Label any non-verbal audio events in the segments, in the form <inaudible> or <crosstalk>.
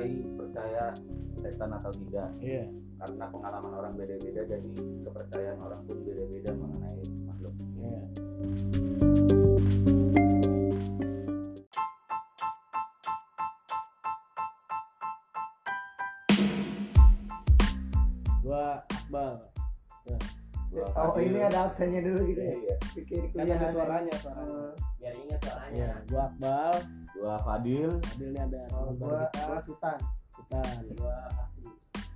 mengenai percaya setan atau tidak. Iya. Karena pengalaman orang beda-beda jadi kepercayaan orang pun beda-beda mengenai makhluk. Iya. Gua Akbal Gua Oh ini ada absennya dulu gitu ya. Iya. Kan ada suaranya suaranya. Eh, biar ingat suaranya. Iya, gua Akbal gua Fadil Adil ini ada oh, gua gua Sultan. Sultan gua Kafi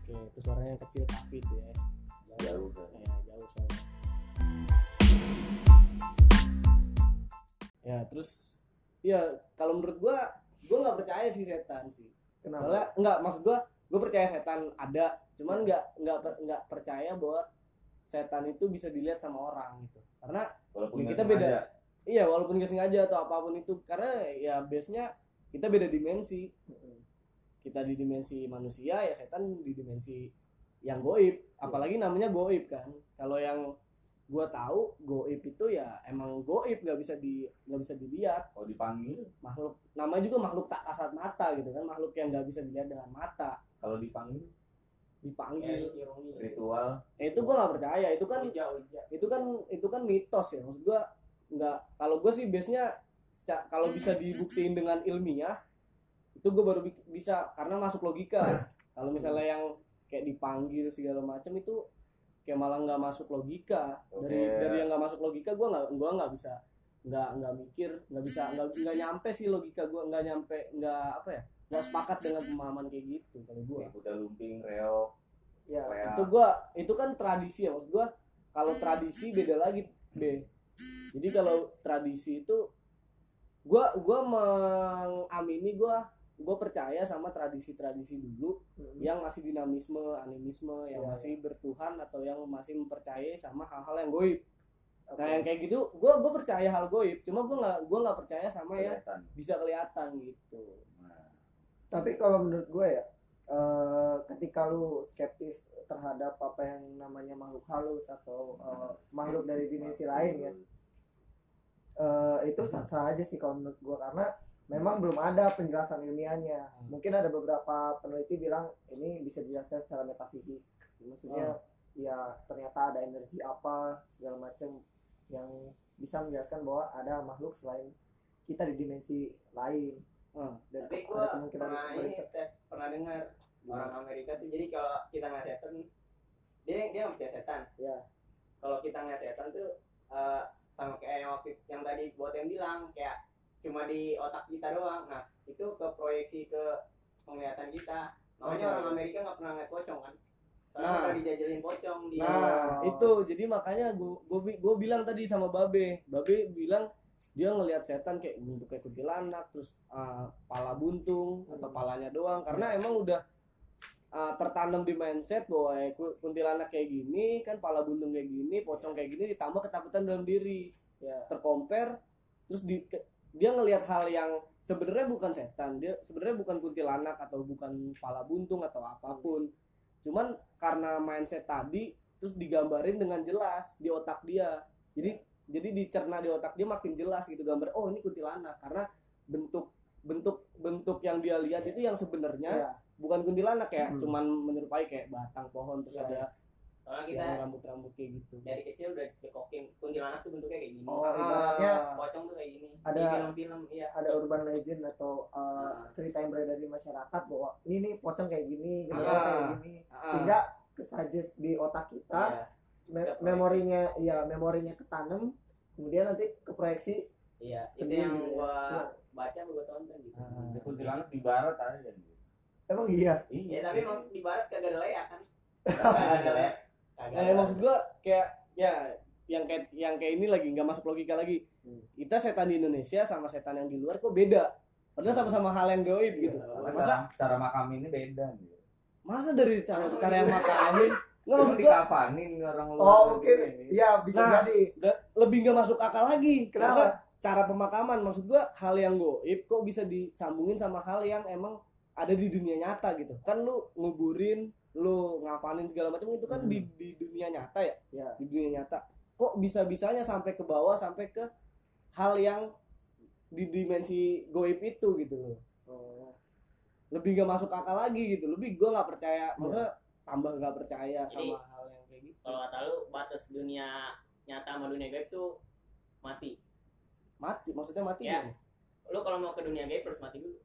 oke itu suaranya yang kecil tuh ya jauh kan. ya jauh soalnya ya terus ya kalau menurut gua gua nggak percaya sih setan sih Kenapa? soalnya nggak maksud gua gua percaya setan ada cuman nggak nggak nggak percaya bahwa setan itu bisa dilihat sama orang gitu karena walaupun Ya, kita beda. sengaja. Iya walaupun nggak sengaja atau apa pun itu karena ya base nya kita beda dimensi. Kita di dimensi manusia ya setan di dimensi yang goib. Apalagi namanya goib kan. Kalau yang gua tahu goib itu ya emang goib nggak bisa di nggak bisa dilihat. Kalau dipanggil? Makhluk namanya juga makhluk tak kasat mata gitu kan makhluk yang nggak bisa dilihat dengan mata. Kalau dipanggil? Dipanggil. Kironi ritual. Eh, itu gua nggak percaya itu kan Uja, uja. itu kan itu kan mitos ya. Maksud gua nggak kalau gua sih base nya kalau bisa dibuktiin dengan ilmiah itu gua baru bi- bisa karena masuk logika kalau misalnya yang kayak dipanggil segala macam itu kayak malah nggak masuk logika dari Oke. dari yang nggak masuk logika gua nggak gua nggak bisa nggak nggak mikir nggak bisa nggak nggak nyampe sih logika gua nggak nyampe nggak apa ya nggak sepakat dengan pemahaman kayak gitu kalau gua kayak kuda lumping reok Ya. itu gua itu kan tradisi ya maksud gua kalau tradisi beda lagi B jadi kalau tradisi itu gua gua mengamini gua gua percaya sama tradisi-tradisi dulu Hmm. yang masih dinamisme animisme yang Iya, masih bertuhan atau yang masih mempercayai sama hal-hal yang goib. Oke. nah yang kayak gitu gua gua percaya hal goib cuma gua nggak gua nggak percaya sama yang kelihatan. bisa kelihatan gitu. Nah, Tapi kalau menurut gue ya, eh, ketika lu skeptis terhadap apa yang namanya makhluk halus atau eh, makhluk dari dimensi lain ya, eh, itu sah-sah aja sih kalau menurut gue karena memang belum ada penjelasan ilmiahnya. Mungkin ada beberapa peneliti bilang ini bisa dijelaskan secara metafisik. Maksudnya ya ternyata ada energi apa segala macam yang bisa menjelaskan bahwa ada makhluk selain kita di dimensi lain Dan tapi kemungkinan pernah ini Teh, pernah dengar orang Amerika tuh jadi kalau kita nggak setan dia dia nggak percaya setan Ya. kalau kita nggak setan tuh eh, sama kayak yang waktu yang tadi buat yang bilang kayak cuma di otak kita doang nah itu ke proyeksi ke penglihatan kita makanya Oh. orang Amerika nggak pernah ngeliat pocong kan soalnya Nah. dijajalin pocong di Nah, itu jadi makanya gua gua, bi- gua bilang tadi sama Babe. Babe bilang dia ngelihat setan kayak bentuk kayak kuntilanak terus uh, pala buntung atau palanya doang. Karena emang udah uh, tertanam di mindset bahwa eh, ku- kuntilanak kayak gini kan pala buntung kayak gini pocong kayak gini ditambah ketakutan dalam diri. Ya terkompar terus di ke- dia ngelihat hal yang sebenarnya bukan setan dia sebenarnya bukan kuntilanak atau bukan pala buntung atau apa pun. Cuman karena mindset tadi terus digambarin dengan jelas di otak dia. Jadi jadi dicerna di otak dia makin jelas gitu gambar oh ini kuntilanak karena bentuk bentuk bentuk yang dia lihat itu yang sebenarnya ya bukan kuntilanak ya Hmm. cuman menyerupai kayak batang pohon terus Ya. ada soalnya kita rambut-rambut kayak gitu dari kecil udah cekokin kuntilanak tuh bentuknya kayak gini Oh, Ah. ibaratnya pocong tuh kayak gini Ada- di film-film iya ada urban legend atau uh, Nah. cerita yang beredar di masyarakat bahwa ini nih pocong kayak gini, Ah. kayak gini, Ah. sehingga kesajes di otak kita, Iya. Me- memorinya ya memorinya ketanam, kemudian nanti keproyeksi. Iya, itu yang ya. gua Iya. baca gua tonton gitu. Ah. di kuntilanak di barat aja Emang iya. Ya tapi maksud di barat kagak ada leak kan? <laughs> Kagak ada leak. Kagak Eh, ada. maksud gua kayak ya yang kayak yang kayak ini lagi nggak masuk logika lagi. Hmm. Kita setan di Indonesia sama setan yang di luar kok beda. Padahal sama-sama hal yang goib gitu. Karena Masa cara, cara makam ini beda gitu. masa dari cara, cara yang makamin <laughs> nggak maksud gua dikafanin orang luar Oh negeri mungkin, ini. iya bisa Nah, jadi. lebih nggak masuk akal lagi. Kenapa? Kenapa? Cara pemakaman maksud gua hal yang goib kok bisa disambungin sama hal yang emang ada di dunia nyata gitu. Kan lu nguburin, lu ngapanin segala macam itu kan Hmm. di di dunia nyata ya. Ya. di dunia nyata kok bisa-bisanya sampai ke bawah sampai ke hal yang di dimensi goib itu gitu loh Oh. lebih gak masuk akal lagi gitu lebih gue nggak percaya maksudnya tambah nggak percaya Jadi- sama hal yang kayak gitu. kalau kata lu batas dunia nyata sama dunia gaib tuh mati. Mati maksudnya mati Ya. lu kalau mau ke dunia gaib harus mati dulu.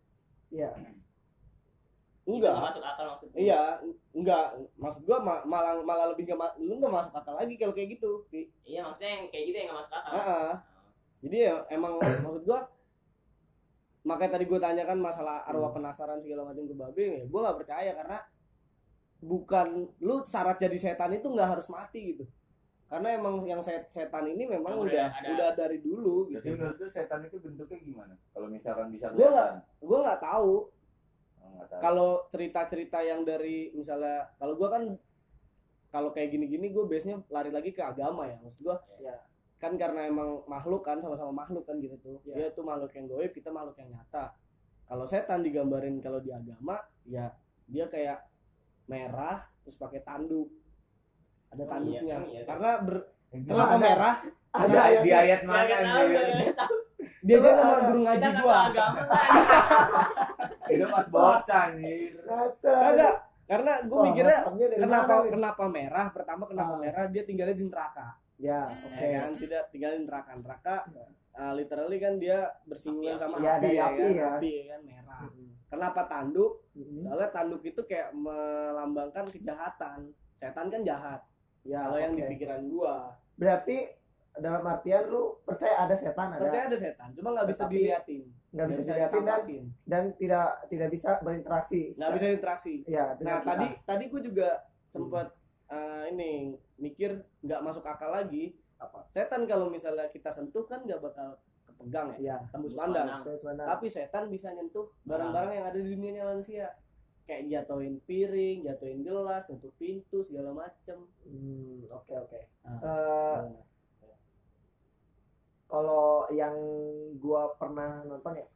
Iya. enggak Nggak masuk akal maksudnya iya enggak maksud gue malah malah lebih gak ma- lu nggak masuk akal lagi kalau kayak gitu iya maksudnya yang kayak gitu yang nggak masuk akal. Heeh. jadi ya emang <coughs> maksud gue makanya tadi gue tanyakan masalah arwah penasaran segala macam ke babe ya gue nggak percaya karena bukan lu syarat jadi setan itu nggak harus mati gitu karena emang yang set- setan ini memang Emang udah udah ada- udah dari dulu Jadi gitu menurut lu setan itu bentuknya gimana? Kalau misalkan bisa Gua kelihatan. gue nggak tahu Oh, nggak tahu. kalau cerita-cerita yang dari misalnya kalau gue kan kalau kayak gini-gini gue biasanya lari lagi ke agama ya maksud gue Ya. kan karena emang makhluk kan sama-sama makhluk kan gitu tuh Ya. dia tuh makhluk yang goib kita makhluk yang nyata kalau setan digambarin kalau di agama ya dia kayak merah terus pakai tanduk ada Oh, tanduknya iya, oh, iya. karena ber, kenapa ada. merah Ada Nah, yang di ayat Ya, mana tahu, anjir? nggak tahu. dia dia sama ada. guru ngaji gua <laughs> Itu pas bocah ngaca. Kagak, karena gue Wah, mikirnya kenapa mana nih? kenapa merah pertama kenapa Ah. merah dia tinggalnya di neraka Ya, oke. ya kan tidak tinggal di neraka neraka uh, literally kan dia bersinggungan Api, sama api. Ya, api, ya, api kan? ya. api ya kan merah Mm-mm. Kenapa tanduk? Mm-mm. soalnya tanduk itu kayak melambangkan kejahatan. Setan kan jahat. Ya, kalau yang di pikiran gua. Berarti dalam artian lu percaya ada setan ada? Percaya ada setan cuma nggak bisa Tetapi diliatin. nggak bisa dilihatin dan dan tidak tidak bisa berinteraksi. nggak bisa interaksi. Ya, nah kita. tadi tadi gua juga sempet uh, ini mikir nggak masuk akal lagi. Apa? setan kalau misalnya kita sentuh kan nggak bakal kepegang ya Iya. tembus pandang tapi setan bisa nyentuh barang-barang yang ada di dunianya manusia kayak jatuhin piring, jatuhin gelas, nutup pintu segala macem. Hmm, oke oke. Ah. Eh, kalau yang gua pernah nonton ya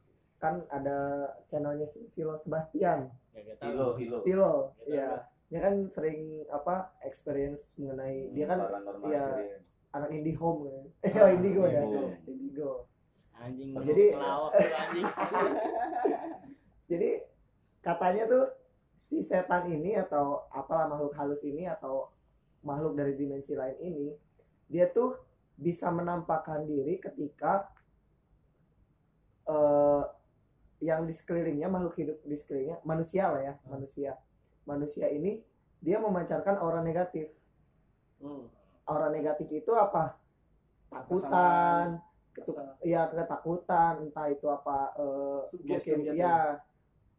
kan ada channelnya si Vilo Sebastian Ya, nggak tahu. Hilo, hilo. Vilo Gitu, ya dia kan sering apa experience mengenai dia kan iya. experience. anak indie home kan eh Ah, <laughs> indigo ya Indigo. Anjing Jadi- anjing. <laughs> Jadi katanya tuh si setan ini atau apalah makhluk halus ini atau makhluk dari dimensi lain ini dia tuh bisa menampakkan diri ketika eh yang di sekelilingnya makhluk hidup di sekelilingnya manusia lah ya manusia. Manusia ini dia memancarkan aura negatif. Hmm. aura negatif itu apa? Takutan Kesel. Ya ketakutan entah itu apa eh, Sugesti mungkin jatuh. ya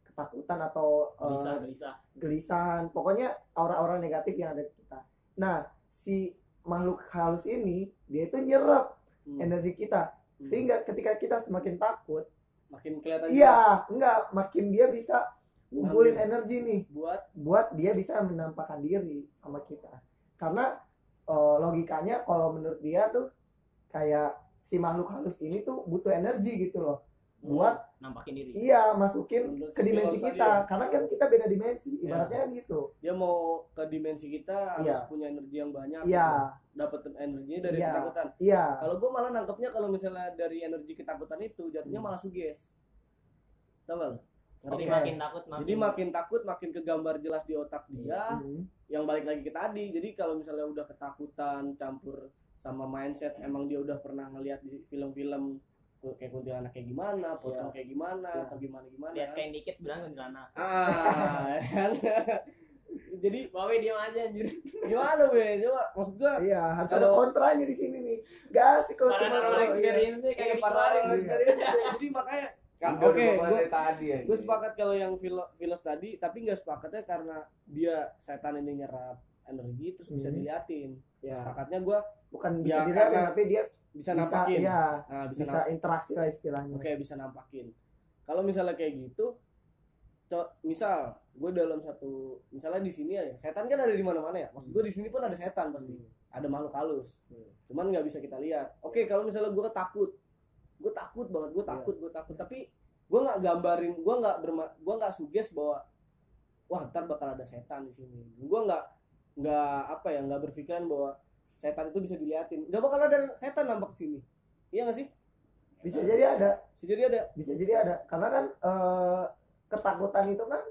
ketakutan atau eh, gelisah gelisah. gelisahan. Pokoknya aura-aura negatif yang ada di kita. Nah si makhluk halus ini dia itu nyerap Hmm. energi kita. Hmm. sehingga ketika kita semakin takut makin kelihatan iya enggak makin dia bisa ngumpulin energi nih. buat? Buat dia bisa menampakkan diri sama kita. Karena eh, logikanya kalau menurut dia tuh kayak si makhluk halus ini tuh butuh energi gitu loh. Buat nampakin diri. iya masukin Menurut ke si dimensi kita. ya. karena kan kita beda dimensi ibaratnya kan gitu. Dia mau ke dimensi kita harus Iya. punya energi yang banyak iya. dapat energinya dari Iya. ketakutan. Iya. Kalau gue malah nangkepnya kalau misalnya dari energi ketakutan itu jatuhnya Hmm. malah suges tau gak jadi makin takut makin jadi makin takut makin kegambar jelas di otak dia Hmm. yang balik lagi ke tadi. Jadi kalau misalnya udah ketakutan campur sama mindset emang dia udah pernah ngeliat di film-film kayak kuntilanak kayak gimana, pocong kayak gimana, Iya. atau gimana gimana. lihat kain dikit bilang kuntilanak Ah, kan? <laughs> jadi bawa diam aja anjir gimana be? Coba maksud gua iya harus ada kontranya di sini nih gak sih kalau cuma iya. experience sih kayak kayak para dikeluarin orang gitu. experience. Jadi makanya oke, gua gua- dari tadi ya. gue sepakat kalau yang filo, filos tadi tapi nggak sepakatnya karena dia setan ini nyerap energi terus bisa Hmm. diliatin. Ya. Sepakatnya gue bukan Ya, bisa dilihat tapi dia bisa bisa nampakin. ya nah, bisa, bisa interaksi lah istilahnya. Oke bisa nampakin. Kalau misalnya kayak gitu misal gue dalam satu misalnya di sini ya setan kan ada di mana-mana ya. Maksud gue di sini pun ada setan pasti. Ada makhluk halus. Cuman nggak bisa kita lihat. Oke kalau misalnya gue takut gue takut banget gue takut gue takut. Tapi gue nggak gambarin gue nggak berma gue nggak suges bahwa wah ntar bakal ada setan di sini. Gue nggak nggak apa ya nggak berpikiran bahwa setan itu bisa diliatin. Nggak bakal ada setan nampak sini. Iya nggak sih? Bisa jadi ada. Bisa jadi ada. Bisa jadi ada. Karena kan eh, ketakutan itu kan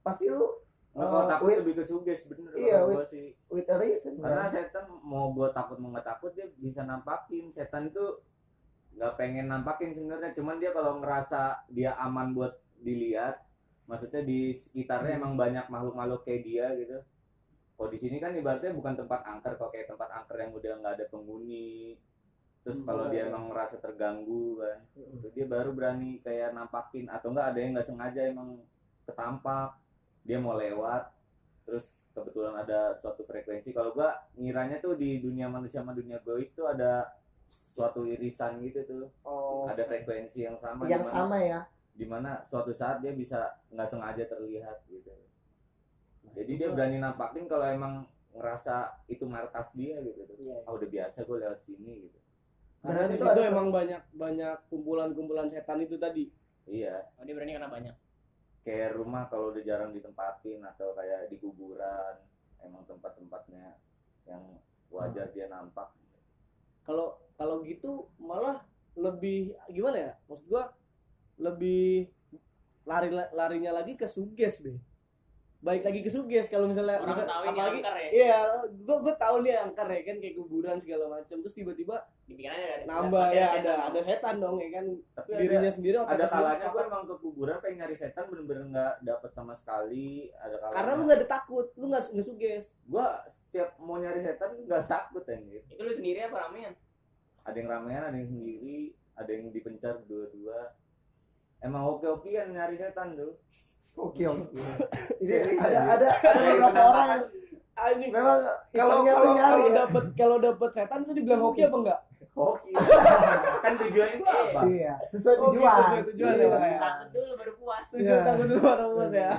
pasti lu Nah, kalau eh, takut with, lebih ke suges bener Iya, kalau with- gua sih. with a reason karena kan? setan mau gue takut mau nggak takut dia bisa nampakin. Setan itu nggak pengen nampakin sebenarnya. Cuman dia kalau ngerasa dia aman buat dilihat maksudnya di sekitarnya Hmm. emang banyak makhluk-makhluk kayak dia gitu kalau di sini kan ibaratnya bukan tempat angker kok kayak tempat angker yang udah nggak ada penghuni. Terus Hmm, kalau iya, dia iya. emang merasa terganggu kan. Itu dia baru berani kayak nampakin atau enggak ada yang nggak sengaja emang ketampak. Dia mau lewat terus kebetulan ada suatu frekuensi. Kalau gua ngiranya tuh di dunia manusia sama dunia goib itu ada suatu irisan gitu tuh. Oh ada frekuensi yang sama yang di mana, sama ya? di mana suatu saat dia bisa nggak sengaja terlihat gitu jadi dia berani nampakin kalau emang ngerasa itu markas dia gitu. Tuh Iya. ah udah biasa gue lewat sini gitu. Karena Berarti itu ada emang banyak banyak kumpulan-kumpulan setan itu tadi. Iya. Oh, dia berani karena banyak. kayak rumah kalau udah jarang ditempatin atau kayak di kuburan emang tempat-tempatnya yang wajar dia nampak. Kalau kalau gitu malah lebih gimana ya? Maksud gua lebih lari larinya lagi ke suges deh baik lagi ke suges kalau misalnya Orang misal- tahu apalagi angker ya. iya gua gua tahu nih angker ya kan kayak kuburan segala macam terus tiba-tiba ada nambah pasti ya setan ada dong. ada setan dong ya kan. Tapi dirinya ada, sendiri ada kalanya gue emang ke kuburan pengen nyari setan bener-bener nggak dapet sama sekali. Ada kalanya karena lu nggak ada takut lu nggak nggak suges gue setiap mau nyari setan nggak takut anjir. Itu lu sendiri apa ramean? ada yang ramean ada yang sendiri ada yang dipencar dua-dua emang oke-okean nyari setan tuh oke oke. Ini Serius, ada anjir. ada ada Dari beberapa orang yang anjing. memang kalau kalau kalau ya. dapet kalau dapet setan itu dibilang hoki apa enggak? Hoki. <laughs> Kan tujuan gue apa? Iya sesuai tujuan. sesuai tujuan ya, Iya. Ya. Takut dulu baru puas. tujuan Iya. takut dulu baru puas ya.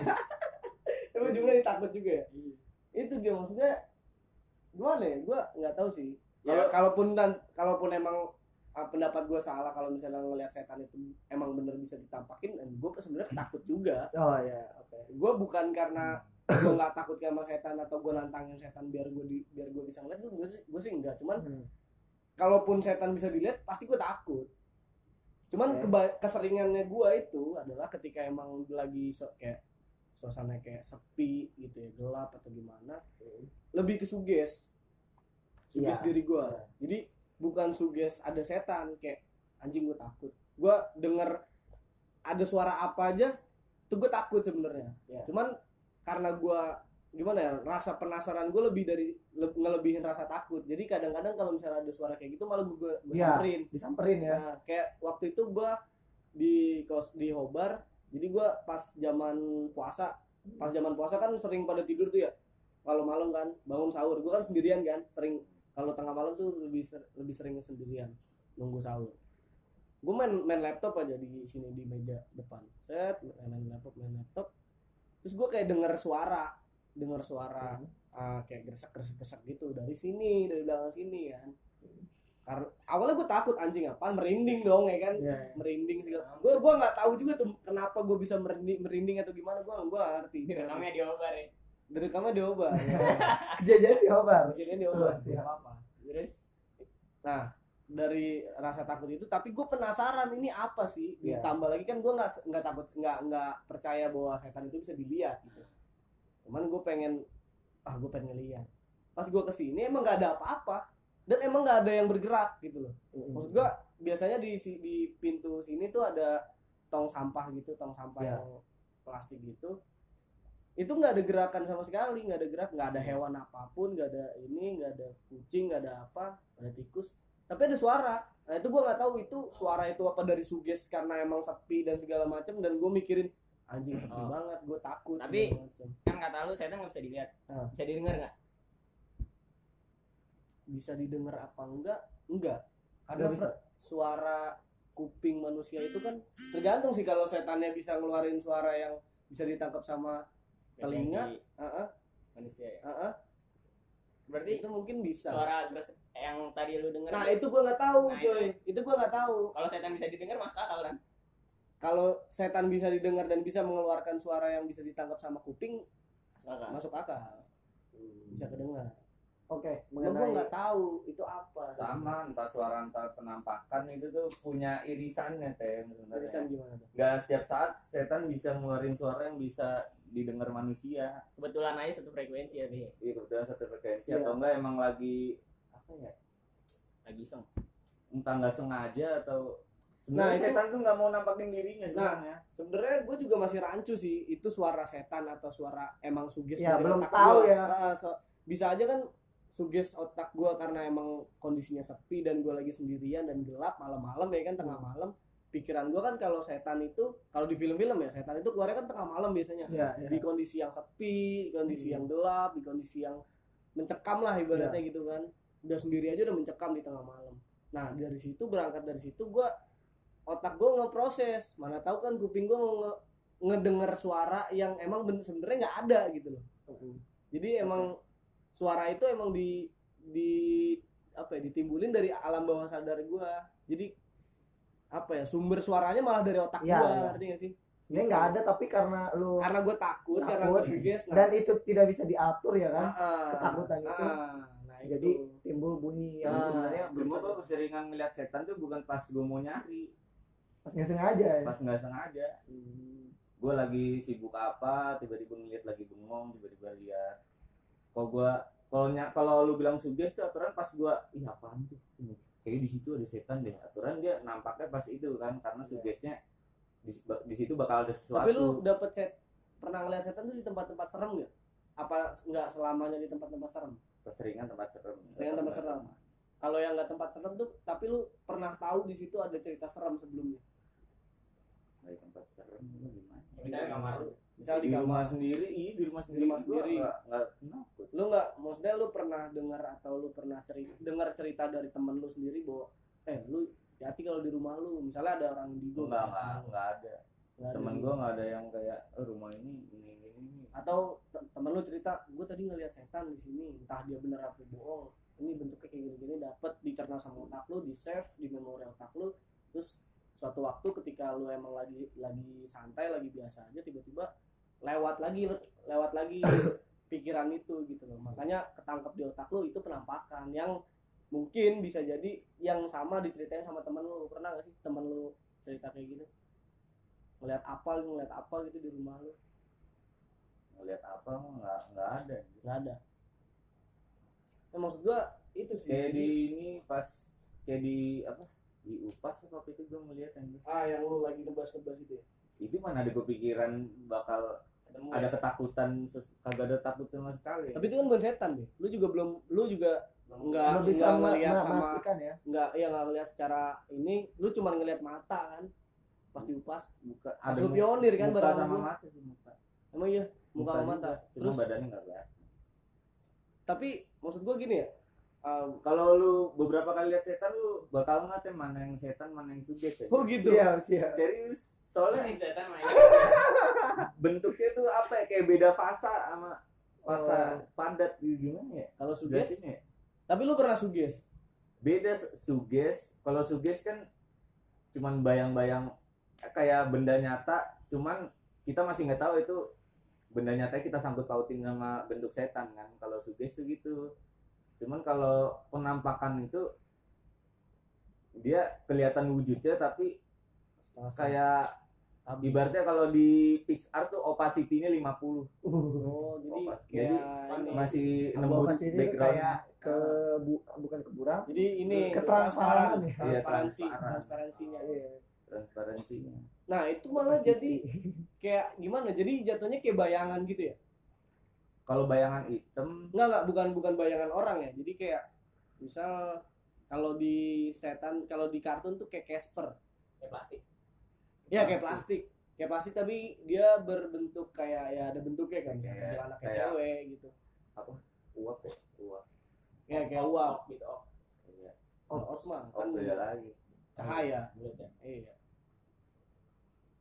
<laughs> Tapi ujungnya ditakut juga ya? Itu dia maksudnya gimana ya? Gue nggak tahu sih. Ya Kalau- kalaupun dan kalaupun emang pendapat gue salah kalau misalnya ngelihat setan itu emang bener bisa ditampakin dan gue sebenarnya takut juga oh ya oke gue bukan karena gue nggak takut sama setan atau gue nantangin setan biar gue di, biar gue bisa ngeliat gue sih gue sih enggak cuman Hmm. kalaupun setan bisa dilihat pasti gue takut cuman Oke. keba- keseringannya gue itu adalah ketika emang lagi so, kayak suasana kayak sepi gitu ya gelap atau gimana lebih ke suges suges Iya. diri gue Iya. jadi bukan suges ada setan kayak anjing gue takut gue denger ada suara apa aja tuh gue takut sebenarnya Iya. cuman karena gue gimana ya rasa penasaran gue lebih dari le- ngelebihin rasa takut jadi kadang-kadang kalau misalnya ada suara kayak gitu malah gue gue Iya. samperin disamperin ya Nah, kayak waktu itu gua di kos di Hobar, jadi gua pas zaman puasa, pas zaman puasa kan sering pada tidur tuh ya. Kalau malam kan bangun sahur, gua kan sendirian kan, sering kalau tengah malam tuh lebih ser- lebih sering sendirian nunggu sahur. Gue main main laptop aja di sini di meja depan. Set main laptop main laptop. Terus gua kayak denger suara, denger suara ah, kayak gresek gresek gresek gitu dari sini dari belakang sini kan. Karena awalnya gue takut anjing apaan merinding dong ya kan Iya. merinding segala gue gue nggak tahu juga tuh kenapa gue bisa merinding merinding atau gimana gue gue ngerti Namanya diobar ya. Dari kamar diobar <laughs> kejadian di Hobar kejadian diobar Oh, sih apa apa Terus? Nah dari rasa takut itu tapi gue penasaran ini apa sih? Iya. ditambah lagi kan gue nggak nggak takut nggak nggak percaya bahwa setan itu bisa dilihat gitu. Cuman gue pengen ah gue pengen ngeliat. Pas gue ke sini emang nggak ada apa-apa. Dan emang nggak ada yang bergerak gitu loh. Maksud gua biasanya di si- di pintu sini tuh ada tong sampah gitu tong sampah Ya. yang plastik gitu itu nggak ada gerakan sama sekali nggak ada gerak nggak ada hewan apa pun nggak ada ini nggak ada kucing nggak ada apa nggak ada tikus tapi ada suara nah itu gua nggak tahu itu suara itu apa dari suges karena emang sepi dan segala macam dan gue mikirin anjing sepi Oh. banget gue takut Tapi- kan kata lu setan nggak bisa dilihat. Ah. Bisa didengar nggak? bisa didengar apa enggak enggak karena Nggak bisa. fre- suara kuping manusia itu kan tergantung sih kalau setannya bisa ngeluarin suara yang bisa ditangkap sama Telinga? Frekuensi Heeh, manusia ya. heeh, Berarti itu mungkin bisa suara gresek yang tadi lu dengar nah itu gua nggak tahu Nah, coy itu gua nggak tahu kalau setan bisa didengar masuk akal kan? kalau setan bisa didengar dan bisa mengeluarkan suara yang bisa ditangkap sama kuping Masuk akal. masuk akal bisa kedengar oke gua mengenai nggak tahu itu apa. Sama entah suara entah penampakan itu tuh punya irisannya teh sebenarnya. Gimana tuh? Nggak setiap saat setan bisa ngeluarin suara yang bisa didengar manusia. Kebetulan aja satu frekuensi ya Bi. Iya kebetulan satu frekuensi. Iya. atau enggak emang lagi apa ya? Lagi iseng. Entah nggak sengaja atau Nah, sebenarnya itu- setan tuh nggak mau nampakin dirinya Nah, sebenarnya. sebenarnya gue juga masih rancu sih itu suara setan atau suara emang suges Ya, dari belum otak tahu gua. ya. So- bisa aja kan suges otak gue karena emang kondisinya sepi dan gue lagi sendirian dan gelap malam-malam ya kan tengah Hmm. malam. Pikiran gue kan kalau setan itu kalau di film-film ya setan itu keluarnya kan tengah malam biasanya. Ya, ya. di kondisi yang sepi di kondisi Hmm. yang gelap di kondisi yang mencekam lah ibaratnya gitu kan. Udah sendiri aja udah mencekam di tengah malam. Nah dari situ berangkat dari situ gue otak gue ngeproses. Mana tahu kan kuping gue nge ngedenger suara yang emang ben- sebenarnya nggak ada gitu loh. Jadi emang suara itu emang di di apa ya ditimbulin dari alam bawah sadar gue jadi apa ya sumber suaranya malah dari otak Iya, gue iya. ngerti gak sih sebenarnya nggak ada tapi karena lu karena gue takut, karena Takut. gue suges nah, dan itu tidak bisa diatur ya kan ah, ketakutan itu. ah, nah jadi itu. timbul bunyi yang sebenarnya cuma gue keseringan ngeliat setan tuh bukan pas gue mau nyari pas nggak sengaja ya pas nggak sengaja Hmm. gue lagi sibuk apa tiba-tiba ngeliat lagi bengong tiba-tiba lihat kalau gue kalau kalau lu bilang suges tuh aturan pas gue ih apaan tuh? Kayak di situ ada setan deh. Aturan dia nampaknya pas itu kan karena sugesnya di, di situ bakal ada sesuatu. Tapi lu dapet set pernah ngeliat setan tuh di tempat-tempat serem gak apa nggak selamanya di tempat-tempat serem? Keseringan tempat serem. Keseringan tempat serem. kalau yang nggak tempat serem tuh tapi lu pernah tahu di situ ada cerita serem sebelumnya? Dari tempat serem lu gimana? Misalnya kamar misal di di rumah kamar. sendiri iya di rumah sendiri rumah gua sendiri. nggak nggak lu nggak maksudnya lu pernah dengar atau lu pernah cerita dengar cerita dari temen lu sendiri bahwa eh lu hati kalau di rumah lu. Misalnya ada orang indigo enggak enggak enggak ada. Nggak ada temen gitu. gue nggak ada yang kayak "Eh, rumah ini ini ini ini. Atau te- temen lu cerita gue tadi ngeliat setan di sini entah dia bener apa bohong. Ini bentuknya kayak gini-gini. Dapat dicerna sama otak lu di save di memori otak lu. Terus suatu waktu ketika lu emang lagi lagi santai lagi biasa aja tiba-tiba lewat lagi lewat lagi <coughs> pikiran itu gitu loh. Makanya ketangkep di otak lu itu penampakan yang mungkin bisa jadi yang sama diceritain sama temen lu pernah gak sih temen lu cerita kayak gitu? Ngeliat apa ngeliat apa gitu di rumah lu ngeliat apa nggak nggak ada. Nggak ada. Nah, maksud gua itu sih. Kayak di ini pas kayak di apa? Di upas apa waktu itu gue ngeliat yang ah yang lu lagi nebas-nebas itu ya? Itu mana ada kepikiran bakal Ketemu ada ya? ketakutan kagak ada takut sama sekali tapi itu kan bukan setan deh lu juga belum lu juga nggak lu bisa nggak me- ngeliat sama ya. nggak ya nggak ngeliat secara ini. Lu cuma ngeliat mata kan pas diupas buka Pas lu pionir kan muka bareng sama mata sih muka. Emang iya muka sama juga, mata. cuma terus? badannya nggak kelihatan. Tapi maksud gua gini ya um, kalau lu beberapa kali lihat setan lu bakal ngatain mana yang setan mana yang suges ya. Oh gitu? Siap siap. Serius? Soalnya Ini setan main. <laughs> bentuknya tuh apa ya? Kayak beda fasa sama fasa Oh. padat gitu gimana ya? Kalau suges Jelasin ya. Tapi lu pernah suges beda su- suges kalau suges kan cuman bayang-bayang eh, kayak benda nyata. Cuman kita masih nggak tahu itu benda nyata kita sangkut pautin sama bentuk setan kan. Kalau suges tuh gitu cuman kalau penampakan itu dia kelihatan wujudnya tapi kayak ibaratnya kalau di Pixar tuh opacity-nya 50 uh oh jadi Opas. kayak Jadi, masih nembus background. kayak ke bu, bukan ke buram jadi ini Ketransparanan transparan. ya? Iya, transparansi transparan. transparansinya. Transparansinya. Nah itu malah jadi kayak gimana? Jadi jatuhnya kayak bayangan gitu ya kalau bayangan hitam Enggak enggak bukan bukan bayangan orang ya. Jadi kayak misal kalau di setan kalau di kartun tuh kayak Casper. kayak plastik Ya kayak plastik. Kayak plastik tapi dia berbentuk kayak ya ada bentuknya kan. Kayak- Kayak anak kayak- cewek gitu. uap ya uap Ya kayak uap. gitu oh. Iya. Oh, oh kan beda lagi cahaya. ya Iya.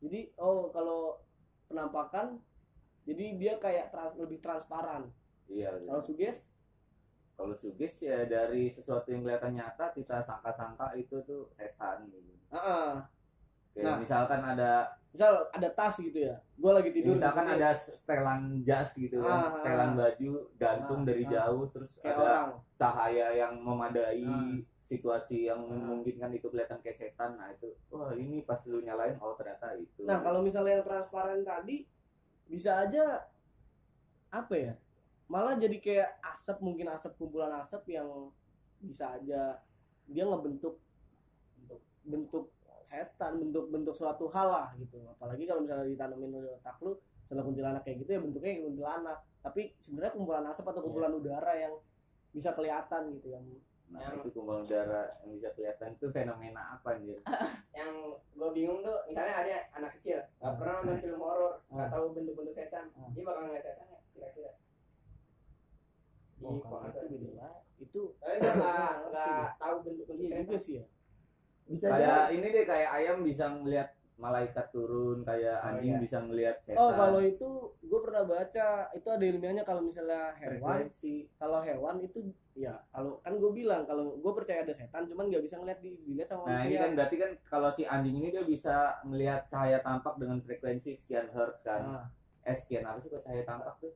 Jadi oh kalau penampakan jadi dia kayak trans, lebih transparan. iya Kalau suges kalau suges ya dari sesuatu yang kelihatan nyata kita sangka-sangka itu tuh setan gitu Heeh. Kayak Nah. misalkan ada misal ada tas gitu ya gue lagi tidur misalkan ada setelan jas gitu kan, Ah, setelan ah. baju gantung Ah, dari ah. jauh terus kayak ada orang cahaya yang memadai Ah. situasi yang Ah. memungkinkan itu kelihatan kayak setan nah itu wah ini pas lu nyalain oh ternyata itu nah kalau misalnya yang transparan tadi bisa aja apa ya malah jadi kayak asap mungkin asap kumpulan asap yang bisa aja dia ngebentuk bentuk bentuk setan bentuk bentuk suatu hal lah gitu. Apalagi kalau misalnya ditanamin di otak lu misalnya kuntilanak kayak gitu ya bentuknya kayak kuntilanak. Tapi sebenarnya kumpulan asap atau kumpulan udara yang bisa kelihatan gitu yang nah itu kumpulan udara yang bisa kelihatan itu fenomena apa anjir? <laughs> Yang gue bingung tuh misalnya ada anak kecil nggak pernah nonton film horor nggak Ah. tahu bentuk-bentuk setan Ah. dia bakal ngeliat setan ya kira-kira? Oh, kalau itu beda itu dia nggak nggak <laughs> tahu bentuk-bentuk iya juga sih ya. Bisa kayak ini deh kayak ayam bisa ngelihat malaikat turun kayak Oh, anjing iya. bisa ngelihat setan. Oh kalau itu gue pernah baca itu ada ilmiahnya kalau misalnya hewan frekuensi. kalau hewan itu ya kalau kan gue bilang kalau gue percaya ada setan cuman nggak bisa ngeliat di dilihat sama Nah ini manusia. kan berarti kan kalau si anjing ini dia bisa melihat cahaya tampak dengan frekuensi sekian hertz kan. Nah, Eh sekian apa sih kok cahaya tampak tuh?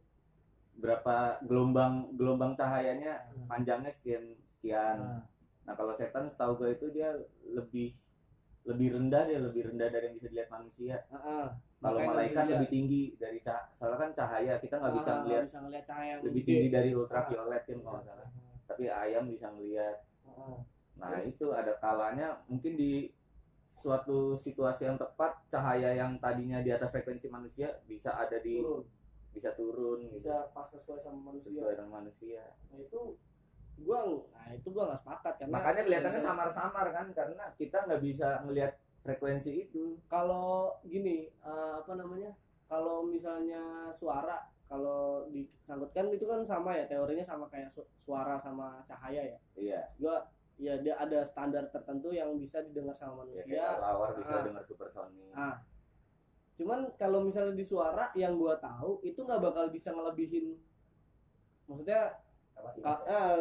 Berapa gelombang gelombang cahayanya nah, panjangnya sekian sekian. nah. Nah kalau setan setahu gue itu dia lebih lebih rendah dia lebih rendah dari yang bisa dilihat manusia. Heeh. Kalau Makanya nggak malaikat lebih tinggi dari cah soalnya kan cahaya kita nggak bisa Ah, melihat bisa ngeliat cahaya lebih tinggi dari ultraviolet kan kalau salah. Tapi ayam bisa ngelihat Heeh. Nah itu ada kalanya mungkin di suatu situasi yang tepat cahaya yang tadinya di atas frekuensi manusia bisa ada di Turun. bisa turun gitu, bisa pas sesuai sama manusia. sesuai dengan manusia. Nah itu gua nah itu gua nggak sepakat karena Makanya kelihatannya misalnya- samar-samar kan karena kita nggak bisa melihat frekuensi itu. kalau gini eh, apa namanya kalau misalnya suara kalau disangkutkan itu kan sama ya teorinya sama kayak su- suara sama cahaya ya? Iya. gua ya dia ada standar tertentu yang bisa didengar sama Ya, manusia. kayak lawar bisa Ah. dengar supersonic. ah. Cuman kalau misalnya di suara yang gua tahu itu nggak bakal bisa ngelebihin maksudnya eh,